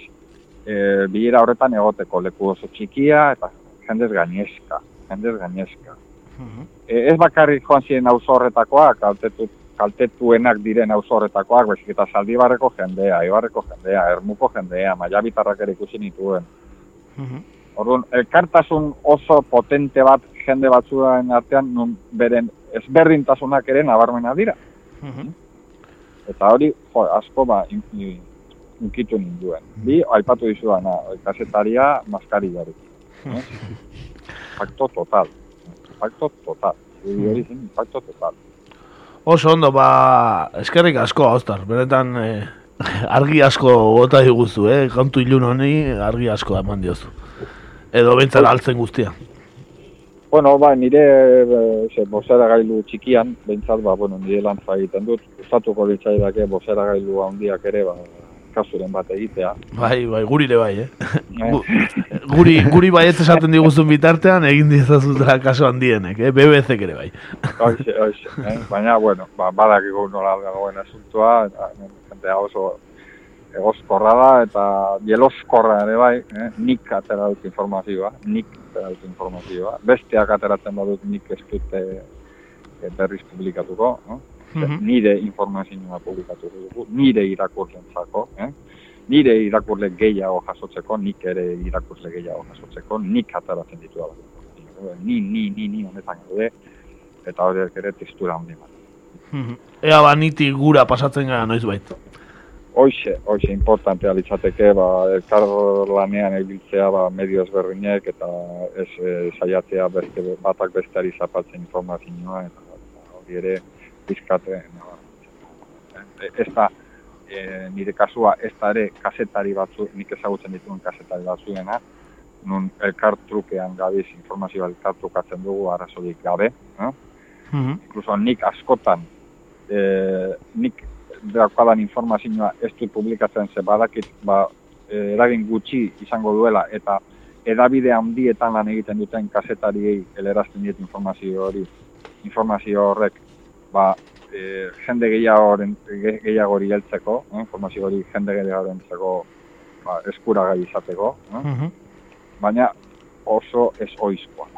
e, bilera horretan egoteko leku oso txikia, eta jendez gainezka, jendez gainezka. Mhm. E, ez bakarrik joan ziren auzo horretakoak, kaltetut, kaltetuenak diren auzo horretakoak, baizik eta Zaldibarreko jendea, Ibarreko jendea, Ermuko jendea, Maiabitarrak ere ikusi nituen. Orduan, elkartasun oso potente bat jende batzuen artean, nun beren ezberdintasunak ere nabarmena dira. Eta hori, jo, asko ba, in, in, inkitu ninduen. Bi, aipatu dizudana, kasetaria, maskarillarik. Eh? Impacto total. Impacto total. Hori hori zen, impacto total. Oso ondo, ba, eskerrik asko, Ostar. Benetan, eh, argi asko bota diguzu, eh? Kantu ilun honi argi asko eman diozu. Edo bentzara altzen guztia. Bueno, ba, nire e, ze, bozera gailu txikian, behintzat, ba, bueno, nire lan egiten dut. Gustatuko litzaidake bozera gailu handiak ere, ba, kasuren bat egitea. Bai, bai, guri ere bai, eh? Gu- guri, guri baiet esaten diguzun bitartean, egin dizazutela kaso handienek, eh? BBC ere bai. Hoxe, hoxe, eh? Baina, bueno, ba, badakigu nola dagoen asuntua, eta hemen jendea oso egoskorra da, eta jeloskorra ere bai, eh? nik atera dut informazioa, nik atera dut informazioa. Besteak ateratzen badut nik ez eh, berriz publikatuko, no? Mhm. nire informazioa publikatu dugu, nire irakurlentzako, eh? nire irakurle gehiago jasotzeko, nik ere irakurle gehiago jasotzeko, nik ateratzen ditu da. Ni, ni, ni, ni honetan gaude, eta horiek ere testura handi bat. Mhm. Ea ba, niti gura pasatzen gara noiz bait. Hoxe, hoxe, importantea litzateke, ba, elkar lanean ebiltzea, ba, medio ezberdinek, eta ez e, saiatzea beste, batak besteari zapaltzen informazioa, eta, hori ere, pizkate, ez da, e, nire kasua, ez da ere kasetari batzu, nik ezagutzen dituen kasetari batzuena, nun elkar trukean gabiz informazioa elkar trukatzen dugu arazorik gabe, eh? Mhm. incluso nik askotan e, nik daukadan informazioa ez dut publikatzen ze badakit ba, e, eragin gutxi izango duela eta edabide handietan lan egiten duten kasetariei helerazten diet informazio hori informazio horrek ba, e, jende gehiagoren ge- gehiagori heltzeko, eh, informazio hori jende gehiagoren heltzeko ba, eskuragai izateko, eh? Mhm. baina oso ez oizkoa.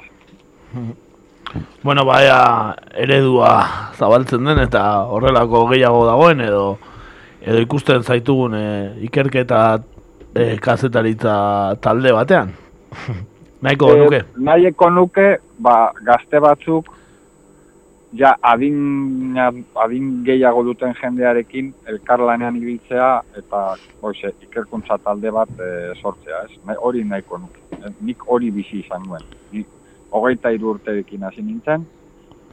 Bueno, baia eredua zabaltzen den eta horrelako gehiago dagoen edo edo ikusten zaitugun e, ikerketa e, kazetaritza talde batean. Nahiko Eh, nuke. Nahieko nuke, ba, gazte batzuk, ja adin, adin gehiago duten jendearekin elkarlanean ibiltzea eta hoxe, ikerkuntza talde bat e, sortzea, ez? Hori nahiko nuke. Nik hori bizi izan nuen. Ni hogeita hiru urterekin hasi nintzen,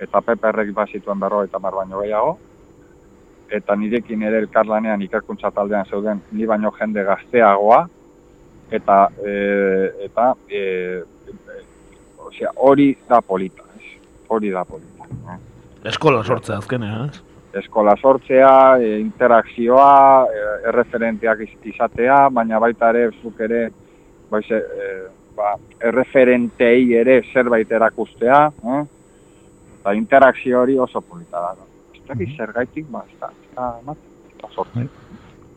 eta PPR-ek bazituen berrogeita mar baino gehiago, eta nirekin ere elkarlanean ikerkuntza taldean zeuden ni baino jende gazteagoa, eta e, eta e, osea, hori da polita, ez? hori da polita. eh? Eskola sortzea azkenean, ez? Eskola sortzea, e, interakzioa, e, erreferenteak iz- izatea, baina baita ere zuk ere baize, e, ba, erreferentei ere zerbait erakustea, eh? eta interakzio hori oso polita da. Ez dakit zergaitik, ba, ez da, ez.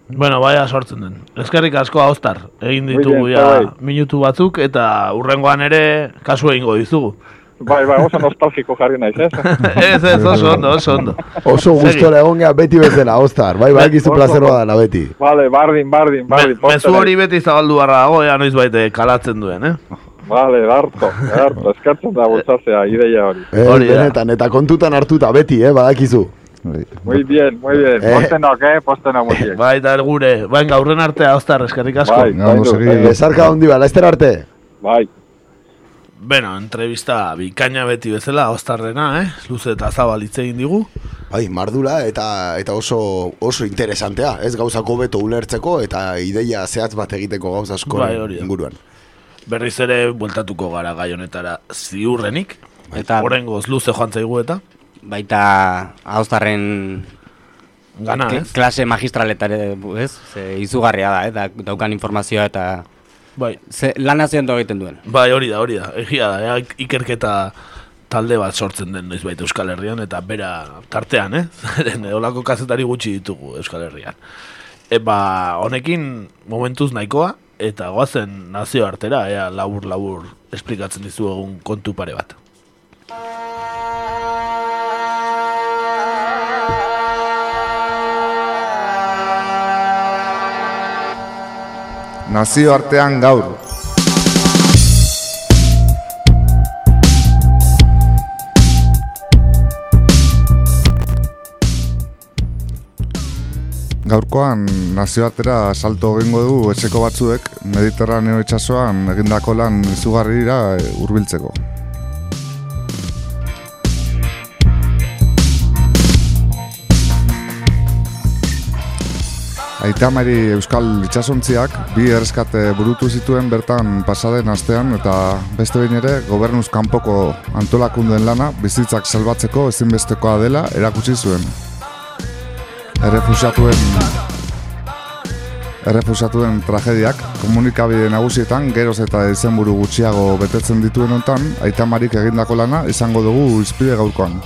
Bueno, baia sortzen den. Eskerrik asko Austar. Egin ditugu ja minutu batzuk eta urrengoan ere kasu egingo dizugu. Bai, bai, oso nostalgiko jarri naiz, ez? ez, ez, oso ondo, oso ondo. Oso gustora egon gea beti bezala, Ostar. Bai, bai, gizu oso. dela beti. Vale, bardin, bardin, Me, bardin. mezu hori beti zabaldu barra dago, ea noiz baite kalatzen duen, eh? Vale, harto, harto, eskertzen da bultzatzea, ideia hori. Eh, Hori da. benetan, eta kontutan hartuta beti, eh, badakizu. Muy bien, muy bien. Eh. Postenok, eh? Postenok muziek. Bai, eta gure, venga, urren artea, Austar, eskerrik asko. Bai, bai, bai, Bezarka hondi ba, laester arte. bai. Beno, entrevista bikaina beti bezala, Austarrena, eh? Luze eta zabal hitz egin digu. Bai, mardula eta eta oso oso interesantea, ez gauzako beto ulertzeko eta ideia zehatz bat egiteko gauz asko Bai, inguruan. Berriz ere, bueltatuko gara gai honetara ziurrenik. Eta- Horengoz luze joan zaigu eta. Baita haustarren Gana, ez? klase magistraletare, ez? Ze izugarria da, eh? Da, daukan informazioa eta Bai, ze, lan haziendo egiten duen. bai, hori da, hori da. Egia da, ea, ikerketa talde bat sortzen den noizbait Euskal Herrian eta bera tartean, eh? Zeren olako kazetari gutxi ditugu Euskal Herrian. E, ba, honekin momentuz nahikoa eta goazen nazio artera, ea labur labur esplikatzen dizu egun kontu pare bat. Nazioartean gaur. Gaurkoan nazioartera salto egingo du etxeko batzuek Mediterraneo itsasoan egindako lan izugarrira hurbiltzeko. Aitamari Euskal Itxasontziak bi erreskate burutu zituen bertan pasaden astean eta beste behin ere gobernuz kanpoko antolakunduen lana bizitzak salbatzeko ezinbestekoa dela erakutsi zuen. Errefusatuen Errefusatuen tragediak komunikabide nagusietan geroz eta izenburu gutxiago betetzen dituen hontan Aitamarik egindako lana izango dugu izpide gaurkoan.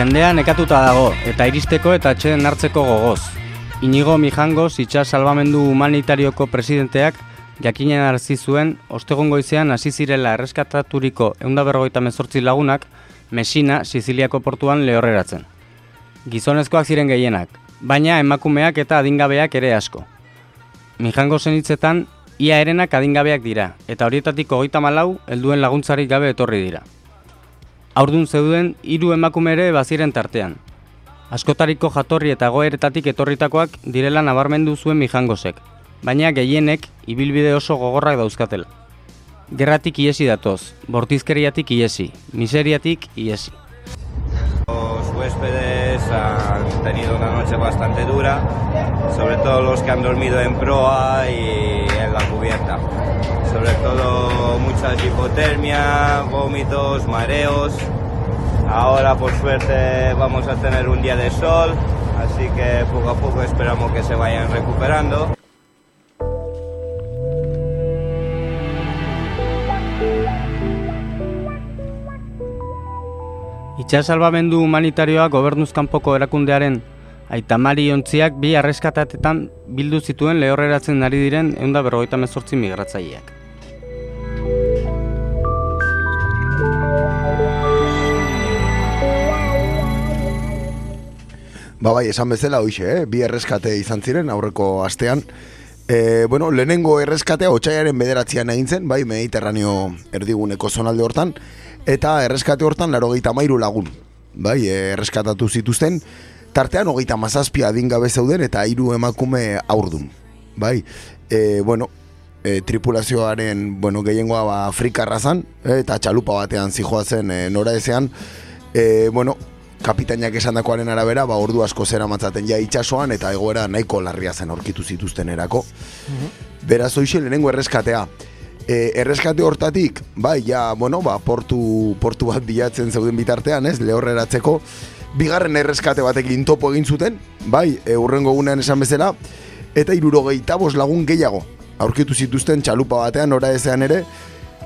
Jendea nekatuta dago eta iristeko eta atxeden hartzeko gogoz. Inigo Mijangos itxas salvamendu humanitarioko presidenteak jakinen arzi zuen ostegun goizean hasi zirela erreskataturiko eunda berrogeita mezortzi lagunak Mesina, Siziliako portuan lehorreratzen. Gizonezkoak ziren gehienak, baina emakumeak eta adingabeak ere asko. Mijangosen hitzetan, ia erenak adingabeak dira, eta horietatik hogeita malau helduen laguntzarik gabe etorri dira. Aurdun zeuden hiru emakume ere baziren tartean. Askotariko jatorri eta goeretatik etorritakoak direla nabarmendu zuen Mijangosek, baina gehienek ibilbide oso gogorrak dauzkatela. Gerratik iesi datoz, bortizkeriatik iesi, miseriatik iesi. Los huéspedes han tenido una noche bastante dura, sobre todo los que han dormido en proa y en la cubierta. Sobre todo mucha hipotermia, vómitos, mareos. Ahora por suerte vamos a tener un día de sol, así que poco a poco esperamos que se vayan recuperando. Itxas salbamendu humanitarioa gobernuz kanpoko erakundearen aitamari ontziak bi arreskatatetan bildu zituen lehorreratzen ari diren eunda berrogeita mezortzi migratzaileak. Ba bai, esan bezala hoxe, eh? bi erreskate izan ziren aurreko astean. E, bueno, lehenengo erreskatea otxaiaren bederatzean egin zen, bai, mediterraneo erdiguneko zonalde hortan, eta erreskate hortan laro mairu lagun, bai, erreskatatu zituzten, tartean hogeita mazazpia adingabe zeuden eta hiru emakume aurdun, bai, e, bueno, e, tripulazioaren, bueno, gehiengoa ba, Afrikarra zan, eta txalupa batean zijoa zen e, nora ezean, e, bueno, kapitainak esandakoaren arabera, ba, ordu asko zera matzaten ja itxasoan, eta egoera nahiko larria zen aurkitu zituzten erako. Beraz, hoxe, lehenengo erreskatea. E, erreskate hortatik, bai, ja, bueno, ba, portu, portu bat bilatzen zeuden bitartean, ez, lehorreratzeko, bigarren erreskate batekin topo egin zuten, bai, e, urrengo gunean esan bezala, eta irurogeita bos lagun gehiago, aurkitu zituzten txalupa batean, ora ezean ere,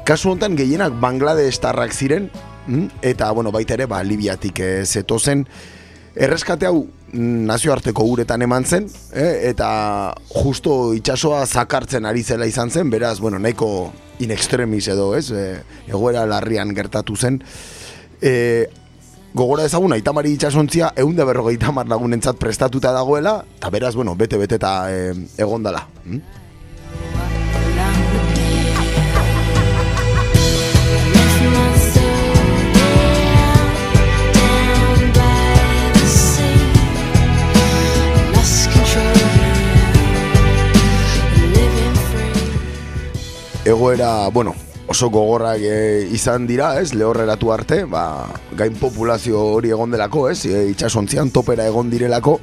kasu honetan gehienak Bangladestarrak ziren, Mm? eta bueno, baita ere ba, Libiatik e, zetozen erreskate hau nazioarteko uretan eman zen eh? eta justo itsasoa zakartzen ari zela izan zen beraz, bueno, nahiko in extremis edo ez e, egoera larrian gertatu zen e, gogora ezagun aitamari itxasontzia egun da berrogeita lagunentzat prestatuta dagoela eta beraz, bueno, bete-bete eta e, egondala mm? Egoera, bueno, oso gogorrak e, izan dira, ez, lehorreratu arte, ba, gain populazio hori egon delako, ez, e, itxasontzian topera egon direlako,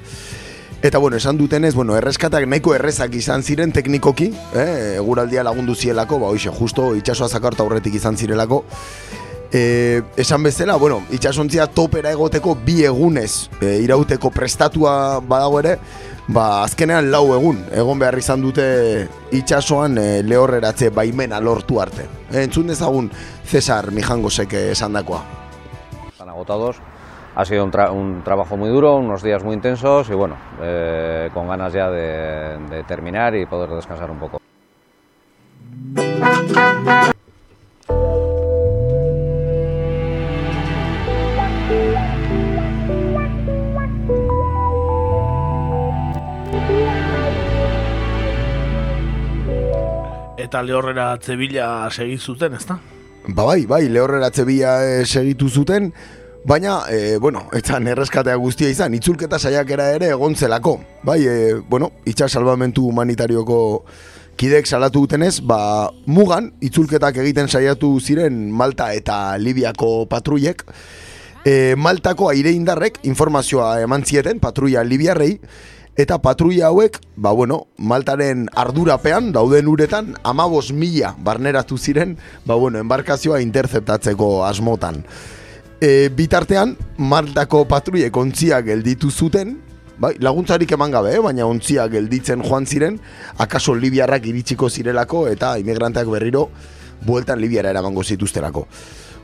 Eta bueno, esan dutenez, bueno, erreskatak nahiko errezak izan ziren teknikoki, eh, eguraldia lagundu zielako, ba, hoxe, justo itxasoa zakarta aurretik izan zirelako. E, esan bezala, bueno, itxasontzia topera egoteko bi egunez e, irauteko prestatua badago ere, ba, azkenean lau egun, egon behar izan dute itxasoan e, lehorreratze baimena lortu arte. E, entzun dezagun Cesar Mijangosek esan dakoa. Están agotados, ha sido un, tra un, trabajo muy duro, unos días muy intensos y bueno, eh, con ganas ya de, de terminar y poder descansar un poco. Eta lehorrera atzebila segizuten, ezta? Ba bai, bai, lehorreratze bila e, segitu zuten, baina, e, bueno, etzan erreskatea guztia izan, itzulketa saiakera ere egon zelako. Bai, e, bueno, itxas salvamentu humanitarioko kidek salatu dutenez, ba, mugan, itzulketak egiten saiatu ziren Malta eta Libiako patruiek, e, Maltako aire indarrek informazioa eman zieten patruia Libiarrei, eta patruia hauek, ba bueno, Maltaren ardurapean dauden uretan amabos mila barneratu ziren, ba bueno, embarkazioa interceptatzeko asmotan. E, bitartean, Maltako patruiek ontziak gelditu zuten, bai, laguntzarik eman gabe, eh? baina ontziak gelditzen joan ziren, akaso Libiarrak iritsiko zirelako eta imigranteak berriro bueltan Libiara eramango zituzterako.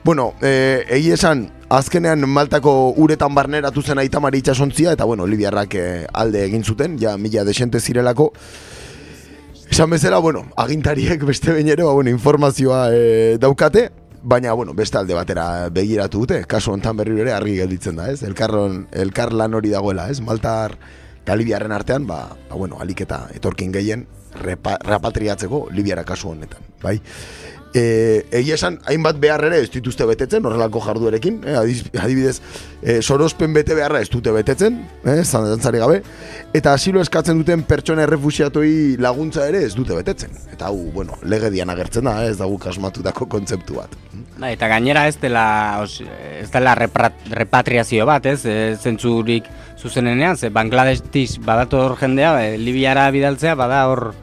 Bueno, e, egi esan, azkenean Maltako uretan barneratu zen aitamari itxasontzia, eta bueno, Libiarrak e, alde egin zuten, ja mila desente zirelako. Esan bezala, bueno, agintariek beste bain ere, ba, bueno, informazioa e, daukate, baina, bueno, beste alde batera begiratu dute, kasu hontan berriro ere argi gelditzen da, ez? Elkarron, elkar lan hori dagoela, ez? Maltar eta Libiarren artean, ba, ba bueno, aliketa etorkin gehien repa, repatriatzeko Libiara kasu honetan, bai? E, egia esan, hainbat behar ere ez dituzte betetzen, horrelako jarduerekin, eh, adibidez, e, sorospen bete beharra ez dute betetzen, eh, zantzari gabe, eta asilo eskatzen duten pertsona errefusiatoi laguntza ere ez dute betetzen. Eta hau, bueno, lege dian agertzen da, eh, ez dago kasmatutako kontzeptu bat. Ba, eta gainera ez dela, os, ez dela repatriazio bat, ez, e, zentzurik zuzenenean, ze Bangladestiz badator jendea, e, Libiara bidaltzea, bada hor,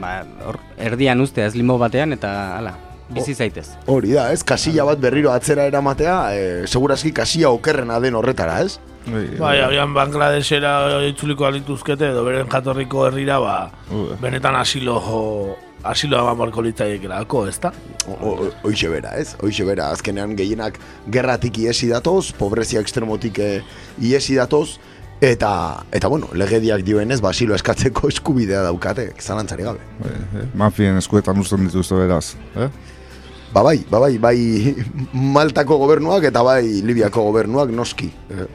ba, or, erdian uste ez limo batean eta hala, bizi zaitez. Hori da, ez, kasilla bat berriro atzera eramatea, e, segurazki kasilla okerrena den horretara, ez? Bai, agian Bangladesera itzuliko alituzkete edo beren jatorriko herrira, ba, benetan asilo asilo ama marko litzaiek ez da? Hoixe bera, ez? Hoixe bera, azkenean gehienak gerratik iesi datoz, pobrezia ekstremotik eh, iesi datoz, Eta, eta bueno, legediak dioenez, basilo eskatzeko eskubidea daukate, zalantzari gabe. Eh, eh, mafien eskuetan usten dituzte beraz, eh? Ba bai, ba bai, bai Maltako gobernuak eta bai Libiako gobernuak noski. Eh?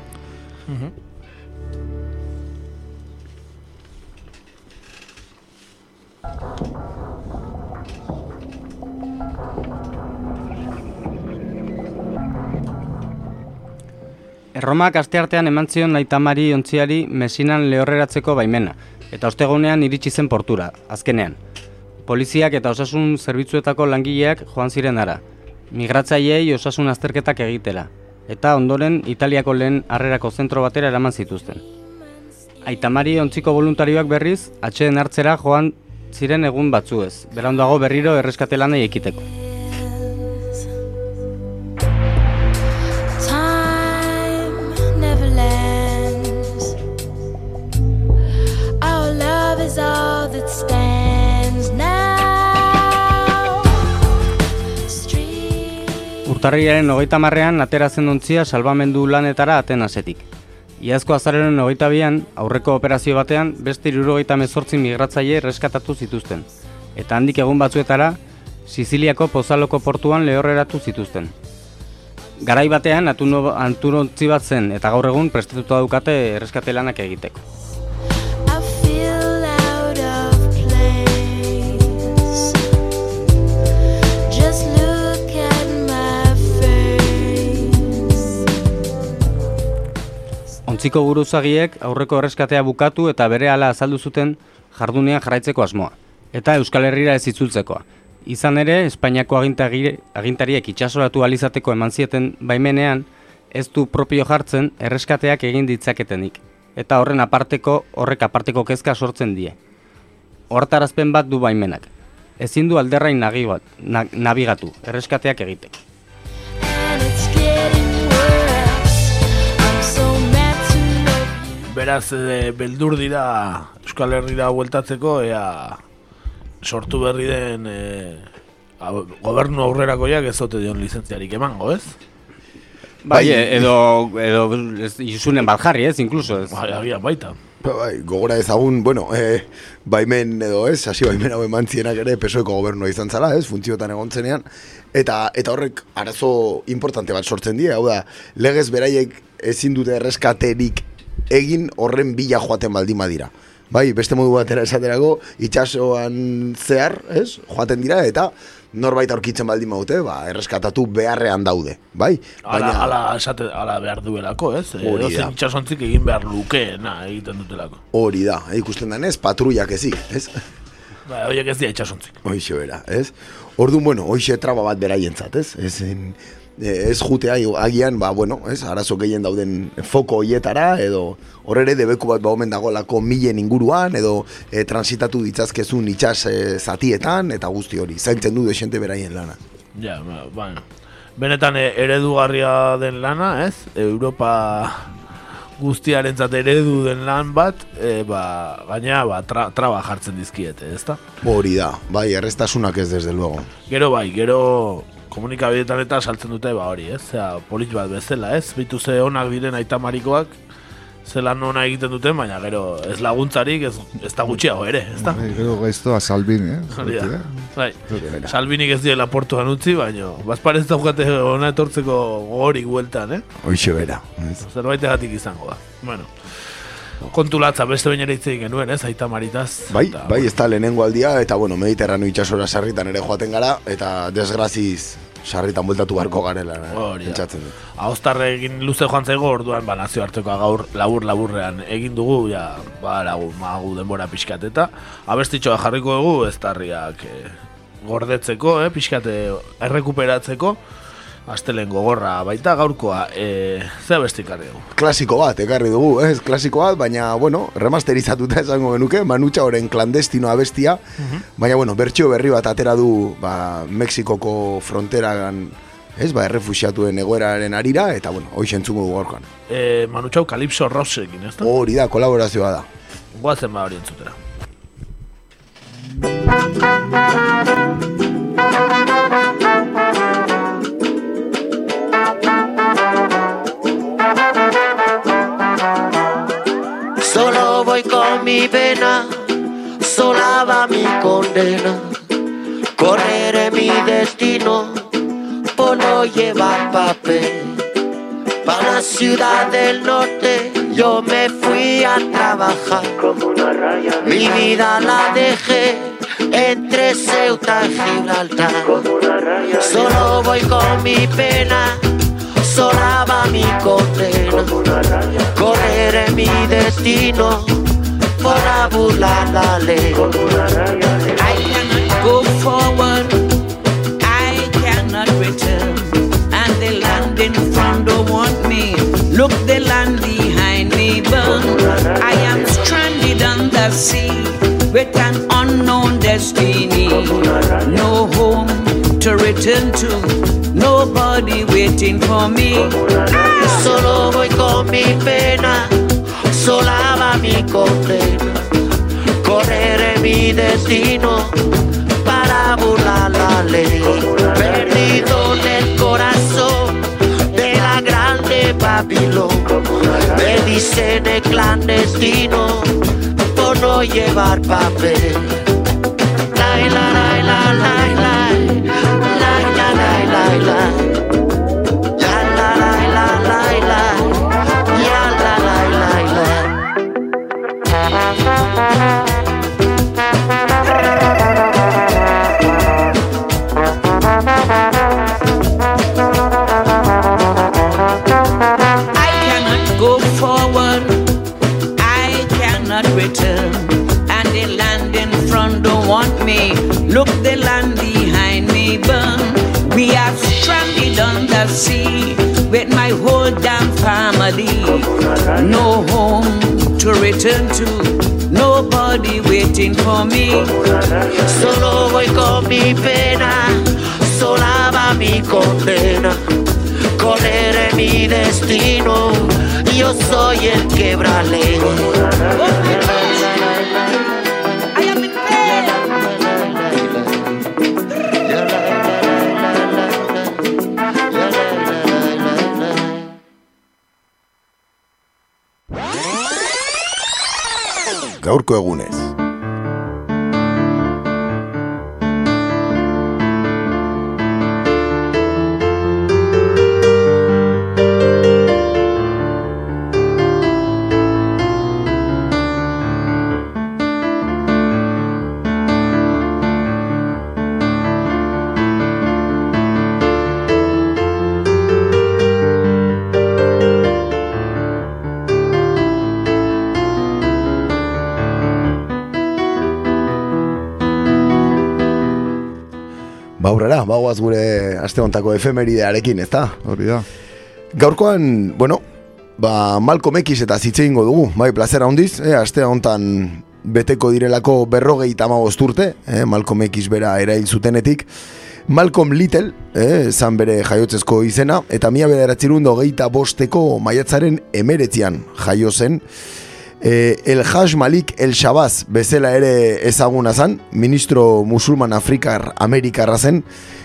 Erromak asteartean eman zion naitamari ontziari mesinan lehorreratzeko baimena, eta ostegunean iritsi zen portura, azkenean. Poliziak eta osasun zerbitzuetako langileak joan ziren ara, migratzaileei osasun azterketak egitela, eta ondoren Italiako lehen harrerako zentro batera eraman zituzten. Aitamari ontziko voluntarioak berriz, atxeden hartzera joan ziren egun batzuez, berandago berriro erreskatelanei ekiteko. Urtarriaren hogeita marrean atera zen ontzia salbamendu lanetara Atenasetik. Iazko azararen hogeita bian, aurreko operazio batean, beste irurogeita mezortzi migratzaile reskatatu zituzten. Eta handik egun batzuetara, Siziliako pozaloko portuan lehorreratu zituzten. Garai batean, anturontzi bat zen eta gaur egun prestatuta dukate erreskate lanak egiteko. Ontziko buruzagiek aurreko erreskatea bukatu eta bere ala azaldu zuten jardunean jarraitzeko asmoa, eta Euskal Herrira ez itzultzekoa. Izan ere, Espainiako agintariek itxasoratu alizateko eman zieten baimenean, ez du propio jartzen erreskateak egin ditzaketenik, eta horren aparteko horrek aparteko kezka sortzen die. Hortarazpen bat du baimenak, ezin du alderrain nabigatu, erreskateak egiteko. Beraz e, beldur dira Euskal Herrira bueltatzeko ea sortu berri den e, gobernu aurrerakoiak ez zote dion lizentziarik emango, ez? Bai, bai, edo, edo izunen bat jarri, ez, inkluso, ez? Bai, agian baita. Ba, bai, gogora ezagun, bueno, e, baimen edo ez, hasi baimen hau eman zienak ere pesoeko gobernu izan zala, ez, funtziotan egon zenean, eta, eta horrek arazo importante bat sortzen die, hau da, legez beraiek ezin dute erreskaterik egin horren bila joaten baldima dira. bai, beste modu batera esaterako, itxasoan zehar, ez, joaten dira, eta norbait aurkitzen baldin maute, ba, erreskatatu beharrean daude, bai? Ala, ala, esate, ala behar duelako, ez? Hori Edozein da. itxasontzik egin behar lukeena egiten dutelako. Hori da, eh, ikusten denez, patrullak ezik, ez? Ba, horiek ez dira itxasontzik. Hoixe bera, ez? Orduan, bueno, hoixe traba bat beraientzat, ez? Ez, en, eh, ez jutea agian, ba, bueno, ez? Arazo gehien dauden foko hoietara, edo hor ere debeku bat ba omen dagoelako milen inguruan, edo e, transitatu ditzazkezun itxas e, zatietan, eta guzti hori, zaintzen du desente beraien lana. Ja, ba, bueno. Benetan e, eredugarria den lana, ez? Europa guztiarentzat eredu den lan bat, e, ba, gaina ba, tra, traba jartzen dizkiete, ezta? Hori da, bai, errestasunak ez desde luego. Gero bai, gero komunikabideetan eta saltzen dute ba hori, ez? Zera, polit bat bezala, ez? Bitu ze onak diren aitamarikoak, zelan ona egiten duten, baina gero ez laguntzarik, ez, ez da gutxiago ere, ez da? Bai, Gero gaiztoa Salvini, eh? Hori da. Eh? Bai, Salvinik ez diela portuan utzi, baina bazparez daukate ona etortzeko gogorik bueltan, eh? Hoixe bera. Ez? Zerbaitegatik izango da. Bueno, kontu latza beste baina ere hitz egin genuen, ez? Aita maritaz. Bai, bai, ez da lehenengo aldia, eta bueno, mediterrano itxasora sarritan ere joaten gara, eta desgraziz sarritan bueltatu beharko garela, eh, pentsatzen dut. Ahostarre egin luze joan zaigo, orduan ba, nazioartekoa gaur labur laburrean egin dugu, ja, ba, lagu, magu denbora pixkat eta abestitxoa jarriko dugu, ez tarriak eh, gordetzeko, eh, pixkate errekuperatzeko, astelen gogorra baita gaurkoa, eh, ze abestik jarri dugu? Klasiko bat, ekarri dugu, ez? Klasiko bat, baina, bueno, remasterizatuta esango genuke, manutxa horren klandestino abestia, baina, bueno, bertxio berri bat atera du, ba, Mexikoko fronteragan, ez, ba, errefusiatuen egoeraren arira, eta, bueno, hoxe entzungo dugu gaurkoan. Eh, Manutxau Calypso Rossekin, ez da? Hori da, kolaborazioa da. Guazen ba hori entzutera. Mi pena, sola va mi condena. Correré mi destino por no llevar papel. Para la ciudad del norte yo me fui a trabajar. Mi vida la dejé entre Ceuta y Gibraltar. Solo voy con mi pena, sola va mi condena. Correré mi destino burlar la. I cannot go forward, I cannot return. And the land in front don't want me. Look, the land behind me burn. I am stranded on the sea with an unknown destiny. No home to return to, nobody waiting for me. Ah! Solo voy con mi pena, sola va mi condena. Correré mi destino para burlar la ley. Perdido en el corazón de la grande Babilón. Me dicen el clandestino por no llevar papel. La la la la la la la la la la la. Waiting for me. Solo voy con mi pena, sola va mi condena. Correré mi destino, yo soy el quebrale. Gaurko egunez. Aste hontako efemeridearekin, ezta? Hori da. Gaurkoan, bueno, ba, Malcolm X eta zitze ingo dugu, bai, plazera handiz, eh, aste hontan beteko direlako berrogei tamagost urte, eh, Malcolm X bera erail zutenetik, Malcolm Little, eh, zan bere jaiotzezko izena, eta mila bederatzerun dogeita bosteko maiatzaren emeretzian jaio zen, eh, El Haj Malik El Shabazz bezala ere ezaguna zen, ministro musulman afrikar amerikarra zen,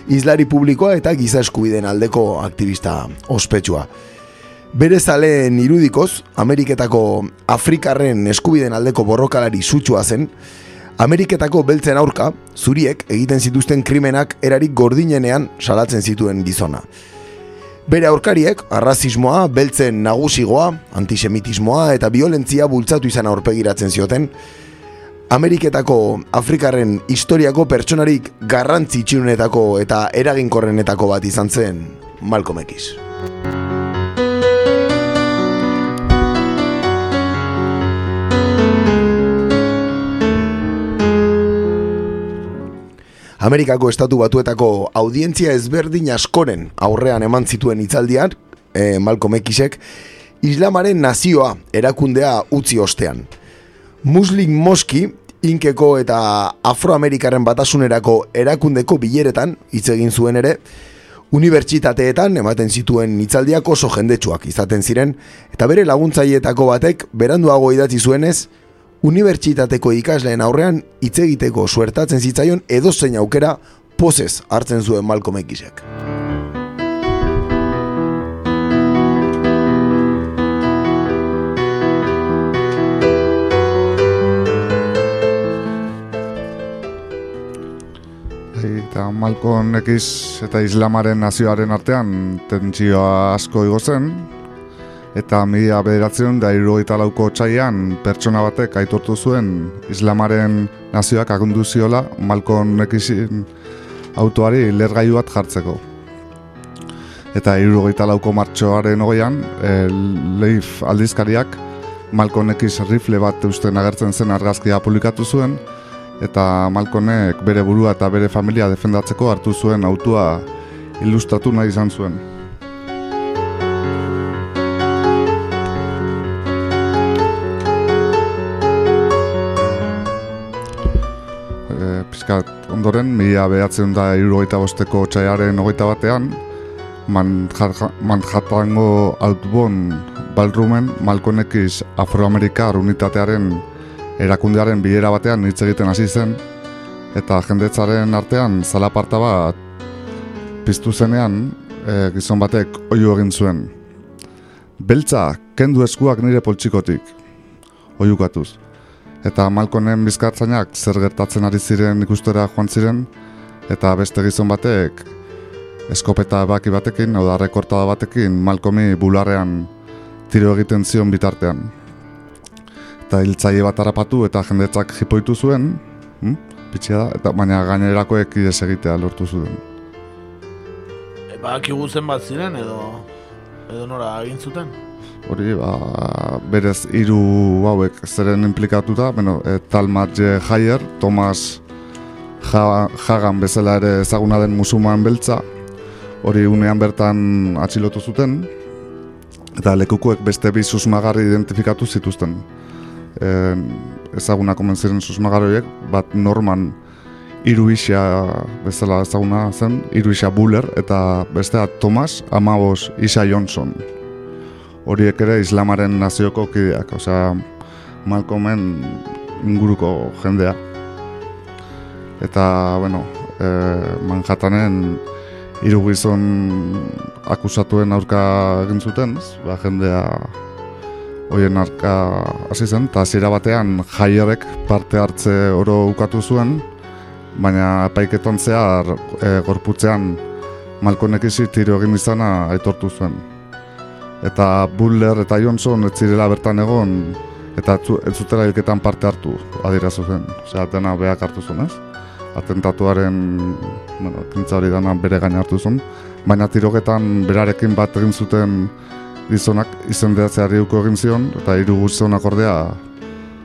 izlari publikoa eta giza eskubideen aldeko aktivista ospetsua. Bere zaleen irudikoz, Ameriketako Afrikarren eskubideen aldeko borrokalari sutsua zen, Ameriketako beltzen aurka, zuriek egiten zituzten krimenak erarik gordinenean salatzen zituen gizona. Bere aurkariek, arrazismoa, beltzen nagusigoa, antisemitismoa eta violentzia bultzatu izan aurpegiratzen zioten, Ameriketako Afrikarren historiako pertsonarik garrantzi txinunetako eta eraginkorrenetako bat izan zen Malcolm X. Amerikako estatu batuetako audientzia ezberdin askoren aurrean eman zituen hitzaldian, eh, Malcolm Xek, Islamaren nazioa erakundea utzi ostean. Muslim Moski, inkeko eta afroamerikaren batasunerako erakundeko bileretan, hitz egin zuen ere, unibertsitateetan ematen zituen hitzaldiak oso jendetsuak izaten ziren, eta bere laguntzaietako batek beranduago idatzi zuenez, unibertsitateko ikasleen aurrean hitz egiteko suertatzen zitzaion edozein aukera pozez hartzen zuen Malcolm Xek. Eta Malcolm X eta Islamaren nazioaren artean tentsioa asko igo zen, eta mila bederatzen da irugaita lauko txaian pertsona batek aitortu zuen Islamaren nazioak agundu ziola Malcolm Xen autoari lergailu bat jartzeko. Eta irugaita lauko martxoaren hogeian, e, Leif aldizkariak Malcolm X rifle bat usten agertzen zen argazkia publikatu zuen, eta Malcolmek bere burua eta bere familia defendatzeko hartu zuen autua ilustratu nahi izan zuen. Piskat ondoren, mila behatzen da irurogeita bosteko txaiaren hogeita batean, Manhattango Outbound Ballroomen X Afroamerikar unitatearen erakundearen bilera batean hitz egiten hasi zen eta jendetzaren artean zalaparta bat piztu zenean e, gizon batek oiu egin zuen. Beltza, kendu eskuak nire poltsikotik, oiukatuz. Eta Malkonen bizkartzainak zer gertatzen ari ziren ikustera joan ziren, eta beste gizon batek eskopeta baki batekin, hau da rekortada batekin, Malkomi bularrean tiro egiten zion bitartean eta hiltzaile bat harrapatu eta jendetzak jipoitu zuen, hm? da, eta baina gainerakoek ides egitea lortu zuen. E, ba, zen bat ziren edo edo nora egin zuten? Hori, ba, berez hiru hauek zeren implikatuta, bueno, e, Talmat. Jair, Thomas Hagan bezala ere ezaguna den musulman beltza, hori unean bertan atxilotu zuten, eta lekukuek beste bi susmagarri identifikatu zituzten eh, ezaguna komen ziren susmagaroiek, bat norman hiru bezala ezaguna zen, hiru isa Buller eta bestea Thomas Amabos Isa Johnson. Horiek ere islamaren nazioko kideak, osea Malcolmen inguruko jendea. Eta, bueno, e, Manhattanen hiru gizon akusatuen aurka egin zuten, ba, jendea hoien arka hasi zen, eta zira batean jaierek parte hartze oro ukatu zuen, baina paiketon zehar e, gorputzean Malkonek izi tiro egin izana aitortu zuen. Eta Buller eta Johnson ez zirela bertan egon, eta ez zutela hilketan parte hartu adirazu zen. Osea, dena behak hartu zuen, ez? Atentatuaren, bueno, kintza hori dana bere gain hartu zuen. Baina tirogetan berarekin bat egin zuten gizonak izendeatzeari uko egin zion, eta hiru gizonak ordea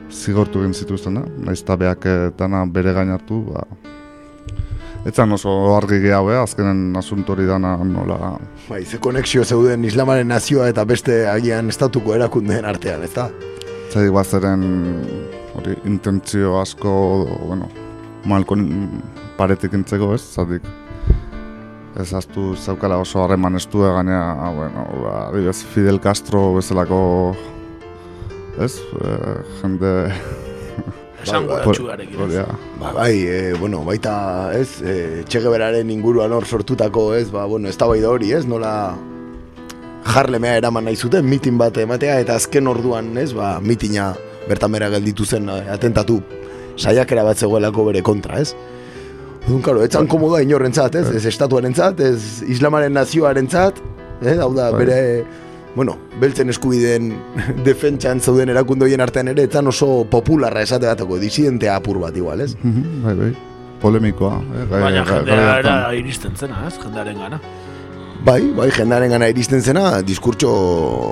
zigortu egin zituzten, naiz eta beak dana bere gain hartu, ba, Etzan oso argi gehiago, eh? azkenen asunto hori dana nola... Bai, ze konexio zeuden islamaren nazioa eta beste agian estatuko erakundeen artean, ez da? Zaidik bazeren hori intentzio asko, bueno, malkon paretik intzeko ez, zatik ez aztu zaukala oso harreman estu eganea, bueno, ba, Fidel Castro bezalako, ez, e, jende... Esan gura txugarekin, ez? Hori da. Ba, bai, e, bueno, baita, ez, e, txegeberaren inguruan hor sortutako, ez, ba, bueno, ez hori, ez, nola jarlemea eraman nahi zuten, mitin bat ematea, eta azken orduan, ez, ba, mitina bertan bera gelditu zen, eh, atentatu saiakera bat zegoelako bere kontra, ez? Odun, karo, etzan komoda inorrentzat, ez, ez estatuarentzat, ez islamaren nazioarentzat, eh, hau da, Bai. bere, bueno, beltzen eskubideen defentsan zauden erakundoien artean ere, etzan oso popularra esate bateko, disidentea apur bat igual, ez? Mhm, Bai, bai, polemikoa. Eh? gai- Baina gai- jendea gai era iristen zena, ez? Jendearen gana. Bai, bai, jendearen gana iristen zena, diskurtso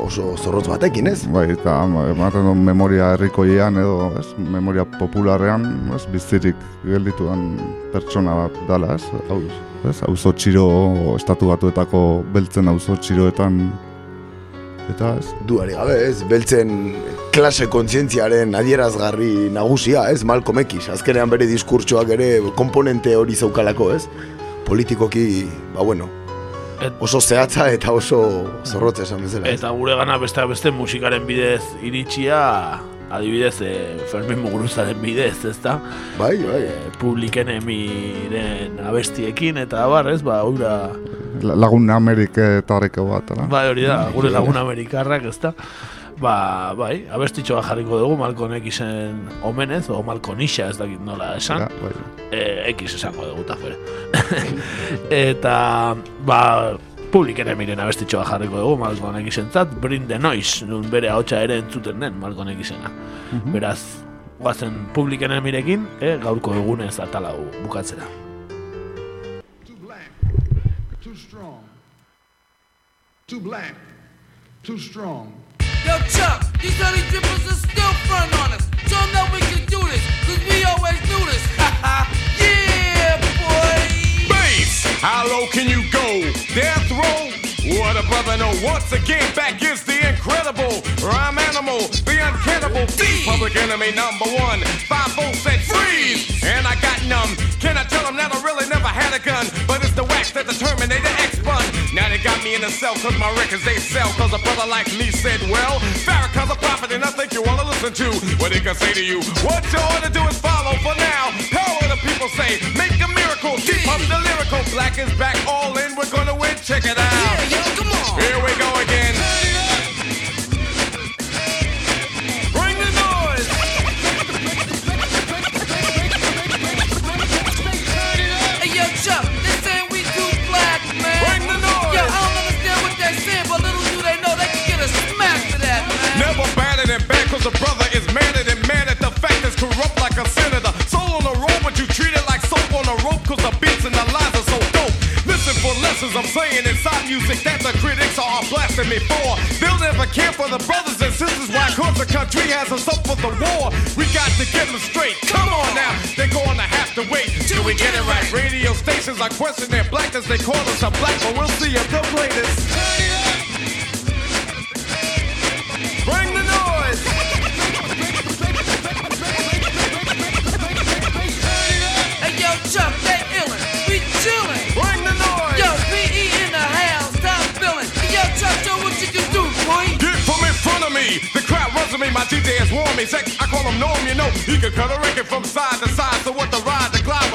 oso zorrotz batekin, ez? Bai, eta ematen du memoria herrikoian edo, ez, memoria popularrean, ez, bizirik geldituan pertsona bat dala, ez, hau, ez, auzo txiro, estatu batuetako beltzen auzo txiroetan, eta ez, Duari gabe, ez, beltzen klase kontzientziaren adierazgarri nagusia, ez, Malcolm X, azkenean bere diskurtsoak ere komponente hori zaukalako, ez? Politikoki, ba bueno, oso zehatza eta oso zorrotza esan bezala. ez? Eta gure gana beste beste musikaren bidez iritsia, adibidez, e, Fermin Muguruzaren bidez, ezta? Bai, bai. E, publiken emiren abestiekin, eta bar, ez, ba, ura... la- lagun Ameriketarreko bat, ala? Bai, hori da, gure lagun amerikarrak, ezta? Ba, bai, abestitxo bat jarriko dugu Malcolm Xen omenez, o Malcolm Ixa ez dakit nola esan. Ja, bai. e, X esango dugu tafere. eta, ba, publiken emiren abestitxo bat jarriko dugu Malcolm Xentzat, Bring the Noise, nun bere ahotsa ere entzuten den Malcolm Xena. Mhm. Beraz, guazen publiken emirekin, e, gaurko egunez atalau bukatzera. Too strong. Too black. Too strong. Yo, Chuck, these honey drippers are still front on us. Show 'em that we can do this, cause we always do this. yeah, boy. Bass, how low can you go? Death row? What a brother know. Once again, back is the incredible rhyme animal, the uncannibal thief, public enemy number one. Five volts said freeze, and I got numb. Can I tell them that I really never had a gun? But it's the wax that the got me in a cell cause my records they sell. Cause a brother like me said, well, Farrakhan's a prophet and I think you wanna listen to what he can say to you. What you to do is follow for now. Power the people say, make a miracle. Deep up the lyrical. Black is back all in. We're gonna win. Check it out. Yeah, yo, come on. Here we go again. Like a senator. Soul on the road, but you treat it like soap on a rope cause the beats and the lines are so dope. Listen for lessons I'm saying inside music that the critics are blasting me for. They'll never care for the brothers and sisters why cause the country has us up for the war. We got to get them straight. Come on now, they're gonna have to wait till we get it right. Radio stations are questioning blackness. They call us a black, but we'll see if they'll play this. Chuck, they illin'. We chillin'. Bring the noise. Yo, PE in the house, top billin'. Yo, Chuck, show what you can do, boy. Get from in front of me. The crowd runs to me. My DJ is warm me. Sex, I call him Norm, you know. He can cut a record from side to side. So what the ride,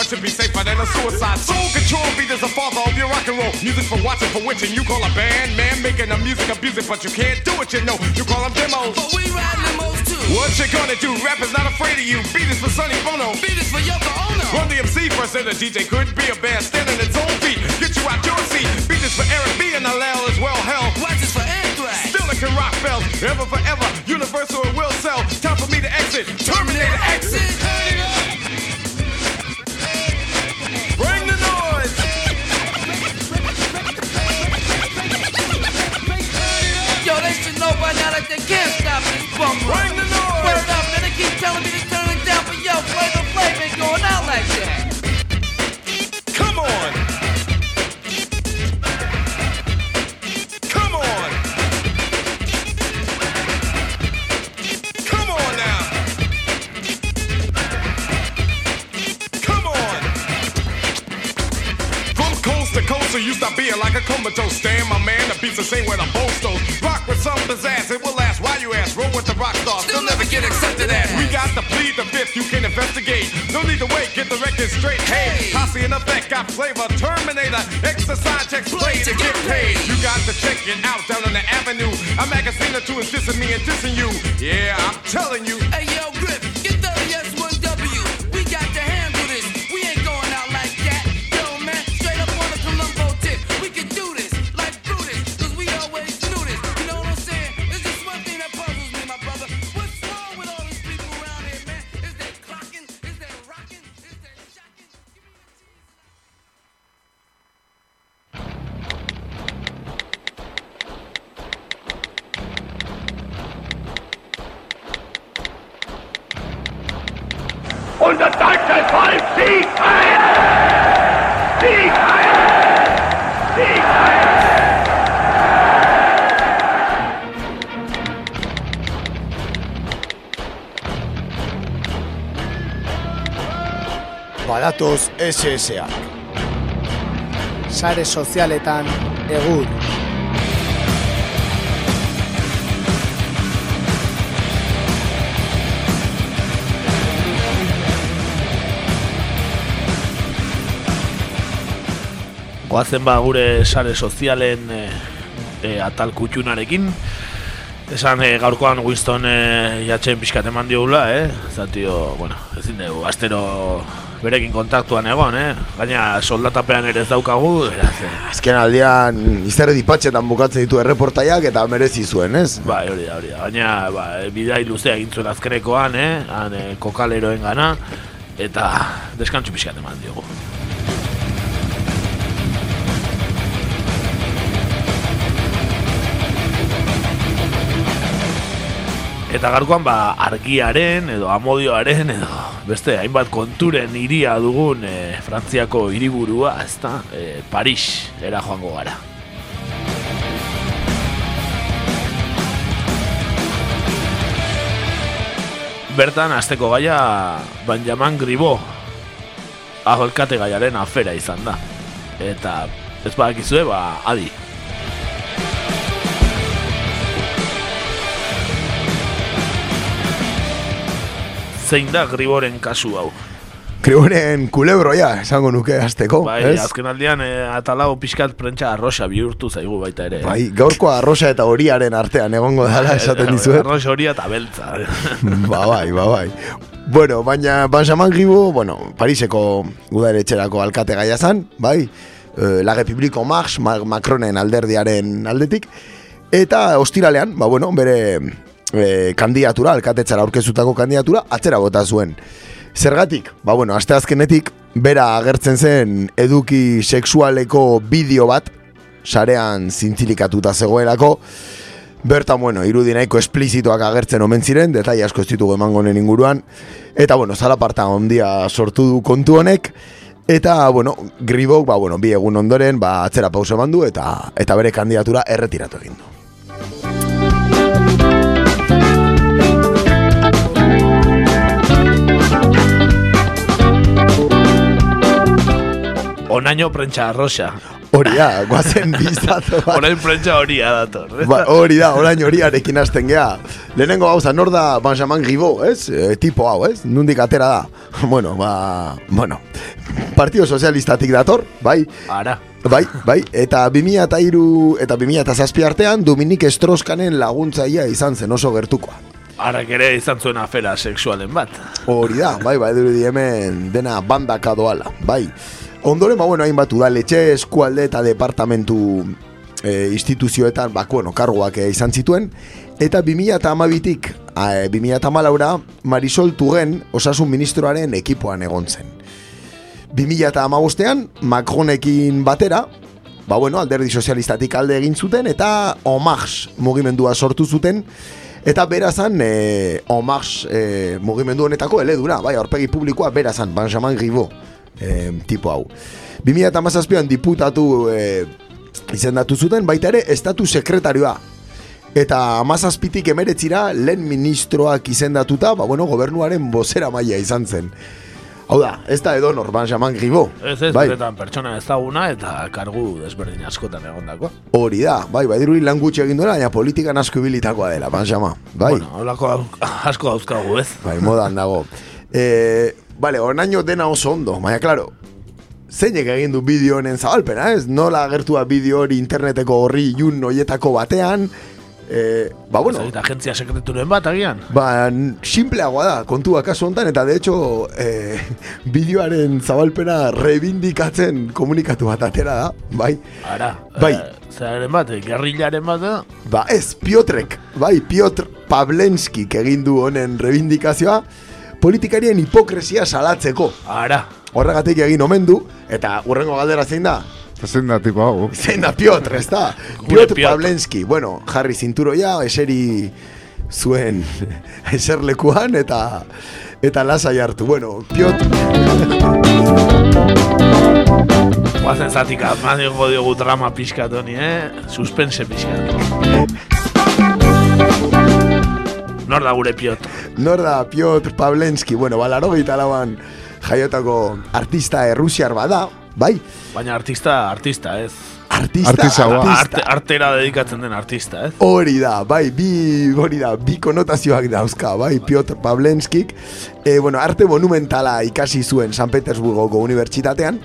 what should be safer than a suicide. Soul control beat is the father of your rock and roll. Music for watching, for witching. You call a band, man, making the music abusive, but you can't do it, you know. You call them demos. But we ride limos too. What you gonna do? Rap is not afraid of you. Beat is for Sonny Bono. Beat is for Yoko Ono. Run the MC first, and the DJ could be a band standing its own feet. Get you out your seat. Beat is for Eric B and Allel as well. Hell, Watch this for Anthrax. Still it can rock bells, ever forever. Universal it will sell. Time for me to exit. Terminator exit. Bring like they can't stop this bummer. Bring the noise. Word up, and they keep telling me to turn it down, but yo, play the flame ain't going out like that. Come on. So you stop being like a comatose. Stand my man, a piece of shit with a bolster with some pizzazz, it will last. Why you ask? Roll with the rock stars, still never get accepted as. We got to plead the fifth, you can investigate. No need to wait, get the record straight. Hey, posse in effect, got flavor. Terminator, exercise checks play to get paid. You got to check it out down on the avenue. A magazine or two is dissing me and dissing you. Yeah, I'm telling you. Hey yo, Badatoz SSA. Sare sozialetan egur. Goazen ba gure sare sozialen e, e, atal kutxunarekin. Esan e, gaurkoan Winston e, jatxen pixkat eman diogula, eh? Zatio, bueno, ezin dugu, astero berekin kontaktuan egon, eh? Gaina soldatapean ere ez daukagu, beraz, eh? Azken aldean izerre dipatxetan bukatzen ditu erreportaiak eta merezi zuen, ez? Bai, hori da, hori da. Baina, ba, bidai luzea egin zuen azkenekoan, eh? Han, e, kokaleroen gana, eta deskantzu pixkat eman diogu. Eta gaurkoan ba argiaren edo amodioaren edo beste hainbat konturen iria dugun e, Frantziako hiriburua, ezta? E, Paris era joango gara. Bertan asteko gaia Benjamin Gribo aholkate gaiaren afera izan da. Eta ez badakizue, ba, adi, zein da Griboren kasu hau. Kriboren kulebroia, esango nuke azteko, Bai, ez? azken aldian e, atalau pixkat prentsa arroxa bihurtu zaigu baita ere. Bai, gaurko arrosa eta horiaren artean egongo dala esaten dizuet. Arroxa horia eta beltza. ba bai, ba bai. Bueno, baina Benjamin Gribo, bueno, Pariseko udaretxerako alkate gaia zan, bai? Eh, La Republiko Marx, Ma- Macronen alderdiaren aldetik. Eta ostiralean, ba bueno, bere e, kandidatura, alkatetzara aurkezutako kandidatura, atzera bota zuen. Zergatik? Ba bueno, aste azkenetik, bera agertzen zen eduki sexualeko bideo bat, sarean zintzilikatuta zegoelako, Bertan, bueno, irudi nahiko esplizitoak agertzen omen ziren, detai asko ez ditugu emango honen inguruan. Eta, bueno, zalaparta ondia sortu du kontu honek. Eta, bueno, Gribok, ba, bueno, bi egun ondoren, ba, atzera pauso eman du, eta, eta bere kandidatura erretiratu egin du. Onaino prentsa arroxa. Hori da, guazen biztazo bat. Orain prentsa horia dator. Ba, hori da, orain horiarekin hasten gea. Lehenengo gauza, nor da Benjamin Gribo, ez? E, tipo hau, ez? Nundik atera da. Bueno, ba, bueno. Partido Sozialistatik dator, bai? Ara. Bai, bai, eta 2003 eta 2007 artean Dominik Estroskanen laguntzaia izan zen oso gertukoa. Arrak ere izan zuen afera sexualen bat. Hori da, bai, bai, dirudi hemen dena bandaka doala, bai. Ondoren, ba, bueno, hainbat udaletxe, eskualde eta departamentu e, instituzioetan, ba, bueno, karguak e, izan zituen, eta 2008tik, e, 2008ra, Marisol Tugen osasun ministroaren ekipoan egon zen. 2008an, Macronekin batera, ba, bueno, alderdi sozialistatik alde egin zuten, eta Omax mugimendua sortu zuten, Eta berazan, e, Omax e, mugimendu honetako eledura, bai, aurpegi publikoa berazan, Benjamin Gribo e, tipo hau. 2008an diputatu e, izendatu zuten, baita ere, estatu sekretarioa. Eta amazazpitik emeretzira, lehen ministroak izendatuta, ba, bueno, gobernuaren bozera maila izan zen. Hau da, ez da edo nor, Benjamin Gribo. Ez ez, bai. pertsona ezaguna eta kargu desberdin askotan egondakoa. Hori da, bai, bai, dirudi lan gutxi egin duela, baina politikan asko ibilitakoa dela, Benjamin. Bai, Bueno, holako asko dauzkagu, ez? bai, modan dago. E, bale, oraino dena oso ondo, baina, klaro, zeinek egin du bideo honen zabalpena, ez? Nola agertua bideo hori interneteko horri ilun noietako batean, e, ba, bueno, Zait, agentzia sekreturen bat, agian? Ba, simpleagoa da, kontua kasu honetan, eta de hecho, eh, bideoaren zabalpena reivindikatzen komunikatu bat atera da, bai? Ara, Bai. eh, zeraren bat, gerrilaren bat, da? Ba, ez, Piotrek, bai, Piotr Pavlenskik egin du honen reivindikazioa, politikarien hipokresia salatzeko. Ara. Horregatik egin omen du, eta urrengo galdera zein da? Zein da tipo hau? Zein da Piotr, ez da? Piotr Pavlenski, bueno, jarri zinturoia, eseri zuen eserlekuan, eta eta lasai hartu. Bueno, Piotr... Guazen zatik, amadiongo diogu drama pixkat honi, eh? Suspense pixkat. Nor da gure Piotr? Nor da Piotr Pavlenski, bueno, balaro lauan jaiotako artista errusiar bada, bai? Baina artista, artista, ez? Artista, artista. Arte, artera dedikatzen den artista, ez? Hori da, bai, bi, hori da, bi konotazioak dauzka, bai, Piotr Pavlenskik. E, bueno, arte monumentala ikasi zuen San Petersburgoko unibertsitatean,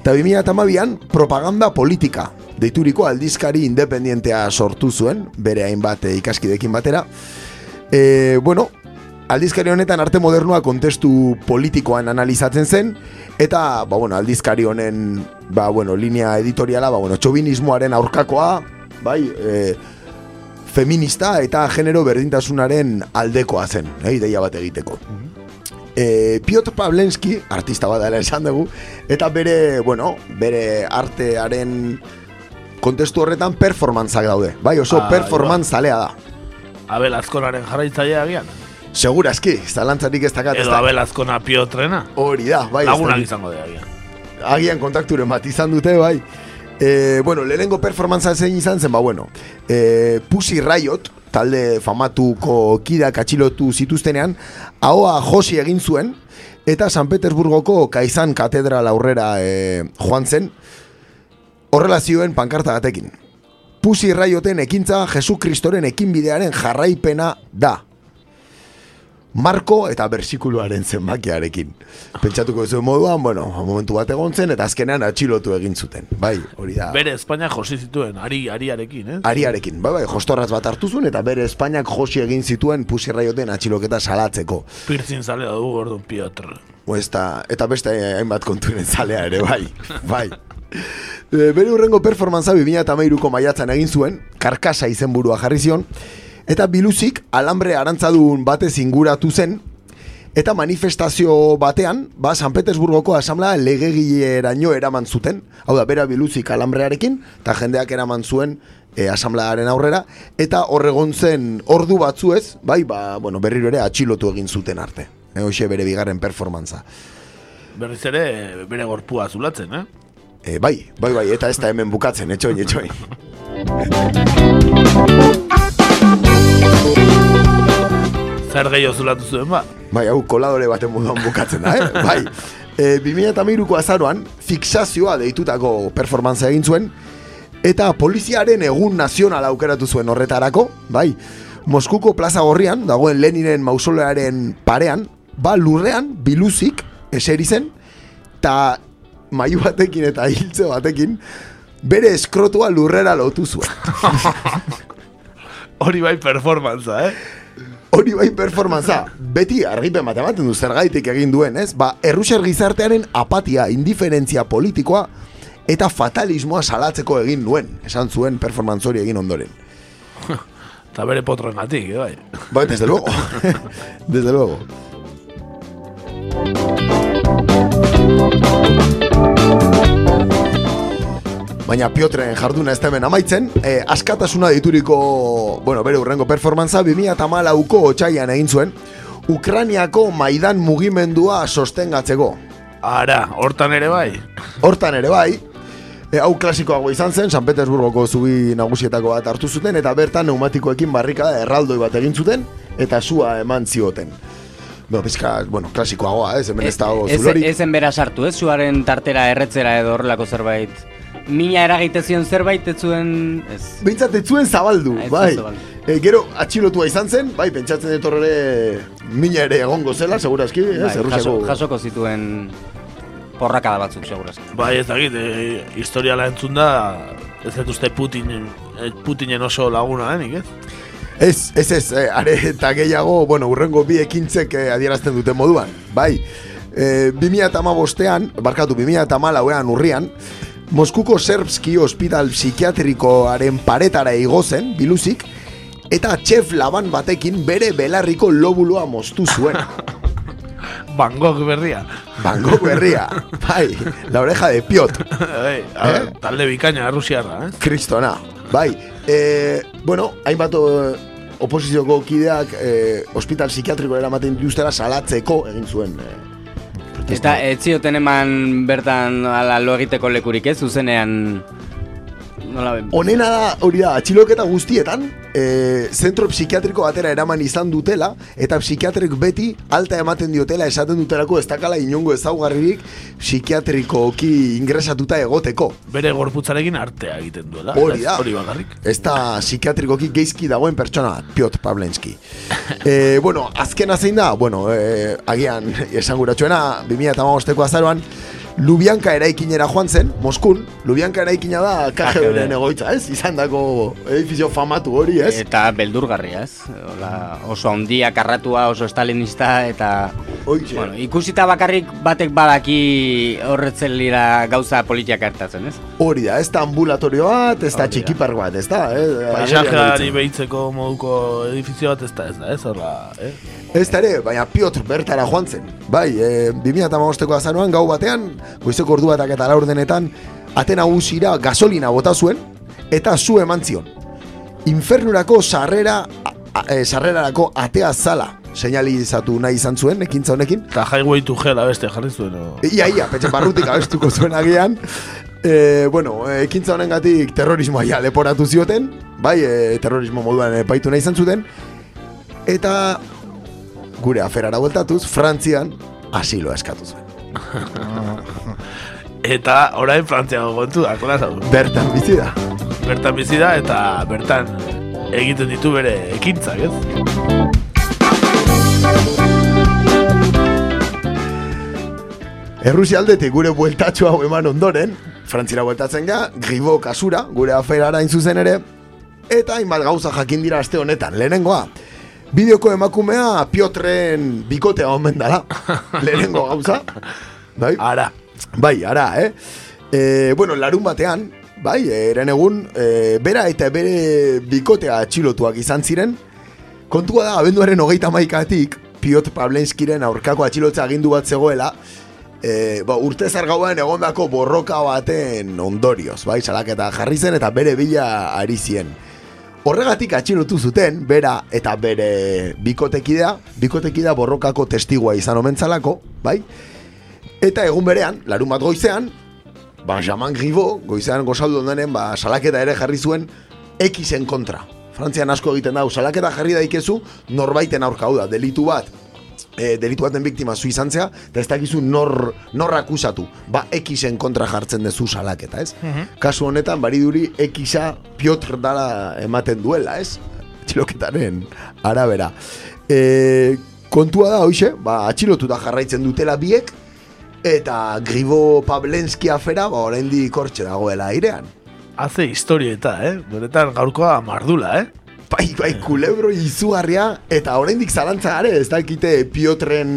eta 2008an propaganda politika deituriko aldizkari independientea sortu zuen, bere hainbat eh, ikaskidekin batera. E, bueno, aldizkari honetan arte modernoa kontestu politikoan analizatzen zen, eta, ba, bueno, aldizkari honen, ba, bueno, linea editoriala, ba, bueno, txobinismoaren aurkakoa, bai, e, feminista eta genero berdintasunaren aldekoa zen, eh, ideia bat egiteko. E, Piotr Pavlenski, artista bat dela esan dugu, eta bere, bueno, bere artearen kontestu horretan performantzak daude. Bai, oso Ah, performance zalea da. Abel Azkonaren jarraitzailea agian? Segurazki, zalantzarik ez dakat. Edo Abel Azkona Piotrena? Hori da, bai. Lagunak izango da agian. agian kontakturen bat izan dute, bai. E, bueno, lehenengo performantza zein izan zen, ba, bueno, e, Pussy Riot, talde famatuko kidak atxilotu zituztenean, ahoa josi egin zuen, eta San Petersburgoko Kaizan katedral aurrera e, joan zen, horrela zioen pankarta batekin. Pussy Rioten ekintza Jesu Kristoren ekinbidearen jarraipena da. Marko eta bersikuluaren zenbakiarekin. Pentsatuko zuen moduan, bueno, momentu bat egon zen, eta azkenean atxilotu egin zuten. Bai, hori da. Bere Espainia josi zituen, ari, ariarekin, eh? Ariarekin, bai, bai, jostorraz bat hartu zuen, eta bere Espainiak josi egin zituen Pussy Rioten atxiloketa salatzeko. Pirzin zale du orduan Piotr. O, ez da, eta beste hainbat konturen zalea ere, bai, bai. E, bere urrengo performantza 2008ko maiatzan egin zuen, karkasa izenburua jarri zion, eta biluzik alambre arantzadun batez inguratu zen, eta manifestazio batean, ba, San Petersburgoko asamblea legegileraino eraman zuten, hau da, bera biluzik alambrearekin, eta jendeak eraman zuen e, asamblearen aurrera, eta horregon zen ordu batzuez, bai, ba, bueno, berriro ere atxilotu egin zuten arte. E, bere bigarren performantza. Berriz ere, bere gorpua zulatzen, eh? E, bai, bai, bai, eta ez da hemen bukatzen, etxoin, etxoin. Zer gehiago zulatu zuen, ba? Bai, hau koladore baten moduan bukatzen da, eh? Bai. E, 2008ko azaroan, fixazioa deitutako performantza egin zuen, eta poliziaren egun nazional aukeratu zuen horretarako, bai, Moskuko plaza gorrian, dagoen Leninen mausolearen parean, ba lurrean, biluzik, eseri zen, eta maiu batekin eta hiltze batekin, bere eskrotua lurrera lotu zuen. Hori bai performantza, eh? Hori bai performantza, beti argipen bat ematen du zergaitik egin duen, ez? Ba, errusiar gizartearen apatia, indiferentzia politikoa eta fatalismoa salatzeko egin duen, esan zuen performantz hori egin ondoren. Eta bere potronatik, eh, bai. Bai, desde luego. desde luego. Baina Piotren jarduna ez hemen amaitzen, eh, askatasuna dituriko, bueno, bere urrengo performantza 2008ko otxaian egin zuen, Ukraniako Maidan mugimendua sostengatzeko. Ara, hortan ere bai. Hortan ere bai, e, hau klasikoago izan zen, San Petersburgoko zubi nagusietako bat hartu zuten, eta bertan neumatikoekin barrikada erraldoi bat egin zuten, eta sua eman zioten. bueno, pizka, bueno, klasikoagoa, ez, hemen ez dago Ez, zulorik. ezen bera sartu, ez? Zuaren tartera erretzera edo horrelako zerbait. Mina eragite zion zerbait ez zuen... Ez. Bintzat ez zuen zabaldu, Ez zuen bai. zabaldu. E, gero atxilotua izan zen, bai, pentsatzen dut hor ere mina ere egongo zela, segurazki, ez, Bai, jaso, Errusiako... jasoko zituen porrakada batzuk, segurazki. Bai, ez dakit, e, historiala entzun da, ez dut uste Putin, eh, Putinen oso laguna denik, ez? Ez, ez, ez, eh, are eta gehiago, bueno, urrengo bi ekintzek eh, adierazten duten moduan, bai. E, 2008an, barkatu, 2008an urrian, Moskuko Serbski Hospital Psikiatrikoaren paretara igozen, biluzik, eta txef laban batekin bere belarriko lobulua moztu zuen. Van Gogh berria. Van Gogh berria, bai, la oreja de. Bai, a ver, talde bikaina rusiarra, eh? Kristona, bai. E, bueno, hainbat o, oposizioko kideak e, hospital psikiatriko eramaten dituztela salatzeko egin zuen. E, Eta ez zioten eman bertan ala lo egiteko lekurik ez, zuzenean... Nola ben... Honena da, hori da, atxiloketa guztietan, e, zentro psikiatriko batera eraman izan dutela, eta psikiatrik beti alta ematen diotela esaten dutelako ez dakala inongo ezaugarririk psikiatrikoki ingresatuta egoteko. Bere gorputzarekin artea egiten duela. Hori da. Hori bakarrik. Ez da psikiatrikoki geizki dagoen pertsona bat, Piotr Pavlenski. e, bueno, azkena zein da, bueno, e, agian esanguratsuena, 2008ko azaroan, Lubianka eraikinera joan zen, Moskun, Lubianka eraikina da KGB-ren egoitza, ez? Izan dako edifizio famatu hori, ez? Eta beldurgarria, ez? Ola, oso handia karratua, oso stalinista, eta... Bueno, ikusita bakarrik batek badaki horretzen lira gauza politiak hartatzen, ez? Hori da, ez da ambulatorio bat, ez da txikipar bat, ez da, eh? Paisajeari behitzeko moduko edifizio bat ez da, ez da, ez horra, eh? Ez ere, baina Piotr bertara joan zen. Bai, e, 2008ko azaroan gau batean, goizeko ordu batak eta laur denetan, ate nagusira gasolina bota zuen, eta zu eman zion. Infernurako sarrera, e, sarrerarako atea zala seinalizatu nahi izan zuen, ekintza honekin. Eta highway to hell abeste jarri zuen, o... Ia, ia, petxe barrutik abestuko zuen agian. E, bueno, e, ekintza honengatik terrorismoa ja leporatu zioten, bai, e, terrorismo moduan epaitu nahi izan zuten, eta gure aferara bueltatuz, Frantzian asilo eskatu zuen. Eta orain Frantziago kontu da, kola zau. Bertan bizi da. Bertan bizi da eta bertan egiten ditu bere ekintzak, ez? Errusia aldetik gure bueltatxo hau eman ondoren, Frantzira bueltatzen ga, Gribo kasura, gure aferara in zuzen ere, eta hainbat gauza jakin dira aste honetan, lehenengoa. Bideoko emakumea Piotren bikotea omen dala, lehenengo gauza. Bai? Ara. Bai, ara, eh? E, bueno, larun batean, bai, eren egun, e, bera eta bere bikotea atxilotuak izan ziren, kontua da, abenduaren hogeita maikatik, Piotr Pavlenskiren aurkako atxilotza agindu bat zegoela, e, ba, urte zargauan egondako borroka baten ondorioz, bai, salaketa jarri zen eta bere bila ari zien. Horregatik atxilotu zuten, bera eta bere bikotekidea, bikotekidea borrokako testigua izan omentzalako, bai? Eta egun berean, larun bat goizean, Benjamin Griveaux, goizean gozaldu ondanen, ba, salaketa ere jarri zuen Xen kontra. Frantzian asko egiten dau, salaketa jarri daikezu norbaiten aurka da, delitu bat, e, delitu baten biktima zu izan zea, eta ez dakizu nor, nor akusatu. Ba, Xen kontra jartzen dezu salaketa, ez? Kasu honetan, bariduri Xa Piotr dala ematen duela, ez? Txiloketaren arabera. E, kontua da, hoxe, ba, atxilotuta jarraitzen dutela biek, eta Gribo Pablenski afera, ba, oraindik hortxe dagoela airean. Haze historieta, eh? Beretan gaurkoa mardula, eh? Bai, bai, kulebro izugarria, eta oraindik zalantza gare, ez dakite Piotren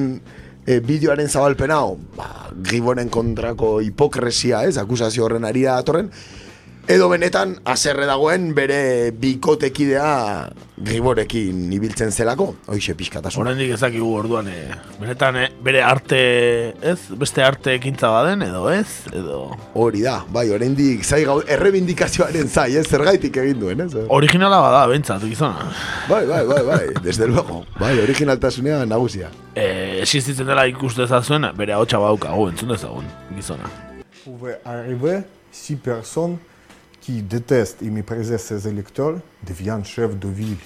e, bideoaren zabalpena, ba, Griboren kontrako hipokresia, ez, akusazio horren ari da datorren, edo benetan, aserre dagoen bere bikotekidea Griborekin ibiltzen zelako, hoixe pixkatasun. Oraindik ez dakigu orduan, eh, benetan eh, bere arte, ez? Beste arte ekintza baden, edo ez? Edo... Hori da, bai, oraindik zai gau, errebindikazioaren zai, ez, zergaitik egin duen, ez? Originala bada, bentsat, gizona. Bai, bai, bai, bai, desde luego, bai, originaltasunea nagusia. Eh, existitzen dela ikuste ezazuen, bere hau txabaukagu, entzun dezagun, gizona. pouvait arriver si personnes qui détestent et méprisaient ses électeurs deviennent chefs de ville.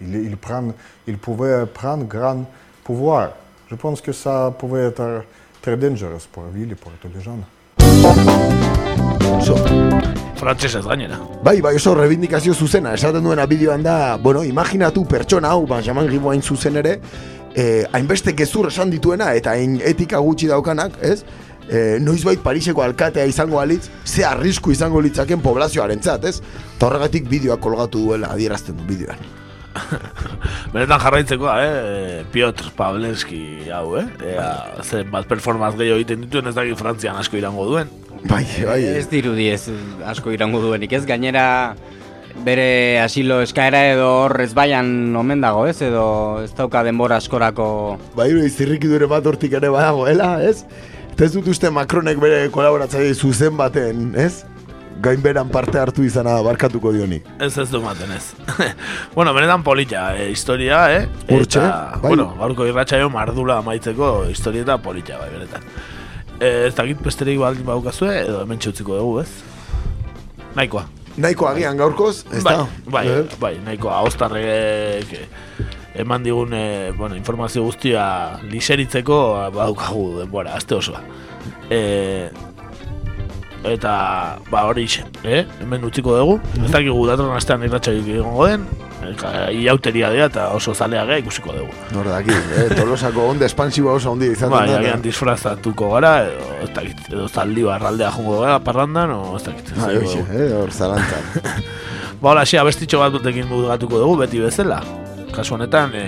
Il, il, prend, il pouvait prendre grand pouvoir. Je pense que ça pouvait être très dangereux pour la ville et pour tous les gens. Frantsesez gainera. Bai, bai, oso rebindikazio zuzena, esaten duena bideoan da, bueno, imaginatu pertsona hau, Benjamin Gribo hain zuzen ere, eh, hainbeste gezur esan dituena, eta hain etika gutxi daukanak, ez? Eh, noizbait Pariseko alkatea izango alitz, ze arrisku izango litzaken poblazioaren ez? Eta horregatik bideoa kolgatu duela adierazten du bideoan. Benetan jarraitzekoa, eh? Piotr Pavlenski hau, eh? Ea, zen bat performance gehiago egiten dituen ez dakit Frantzian asko irango duen. Bai, bai. Ez dirudi ez asko irango duenik, ez gainera bere asilo eskaera edo hor ez baian omen dago, ez? Edo ez dauka denbora askorako... Bai, izirriki dure bat hortik ere badagoela, ez? Eta ez dut uste Macronek bere kolaboratzaile zuzen baten, ez? Gainberan parte hartu izana barkatuko dionik. Ez ez du maten ez. bueno, benetan polita, eh, historia, eh? Eta, bai. Bueno, gaurko irratsaio mardula amaitzeko historieta polita, bai, benetan. Eh, ez dakit besterik baldin baukazue, edo hemen utziko dugu, ez? Nahikoa. Nahiko agian gaurkoz, ez bai, da? bai, Eh? bai, nahikoa ostarrek eman digun eh, bueno, informazio guztia liseritzeko badaukagu denbora, aste osoa. Eh, eta ba hori eh? hemen utziko dugu. Ez dakigu datorren astean irratsaioik egongo den, iauteria dira eta oso zalea gea ikusiko dugu. Nor daki, eh? Tolosako onde espansiboa oso ondi izaten Bai, da. agian disfrazatuko gara, edo, ez dakit, edo zaldi barraldea jongo gara, parrandan, o ez dakit. Bai, edo- hoxe, eh? Hor zalantzan. Ba, hola, xe, abestitxo bat dutekin dugu, beti bezala. Kasu honetan, e,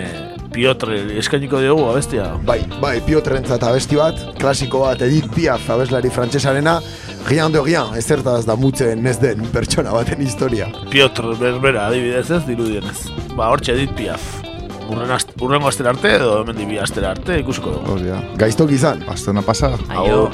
Piotr eskainiko diogu abestia. Bai, bai, Piotrentzat abesti bat, klasiko bat, Edith Piaf abeslari frantsesarena, Gian de Gian, ezertaz da mutzen ez den pertsona baten historia. Piotr berbera adibidez ez, dirudienez. Ba, hortxe dit piaf. Urrengo astera arte edo hemen dibi astera arte ikusiko dugu. Gaiztok izan. Astena pasa. Aio.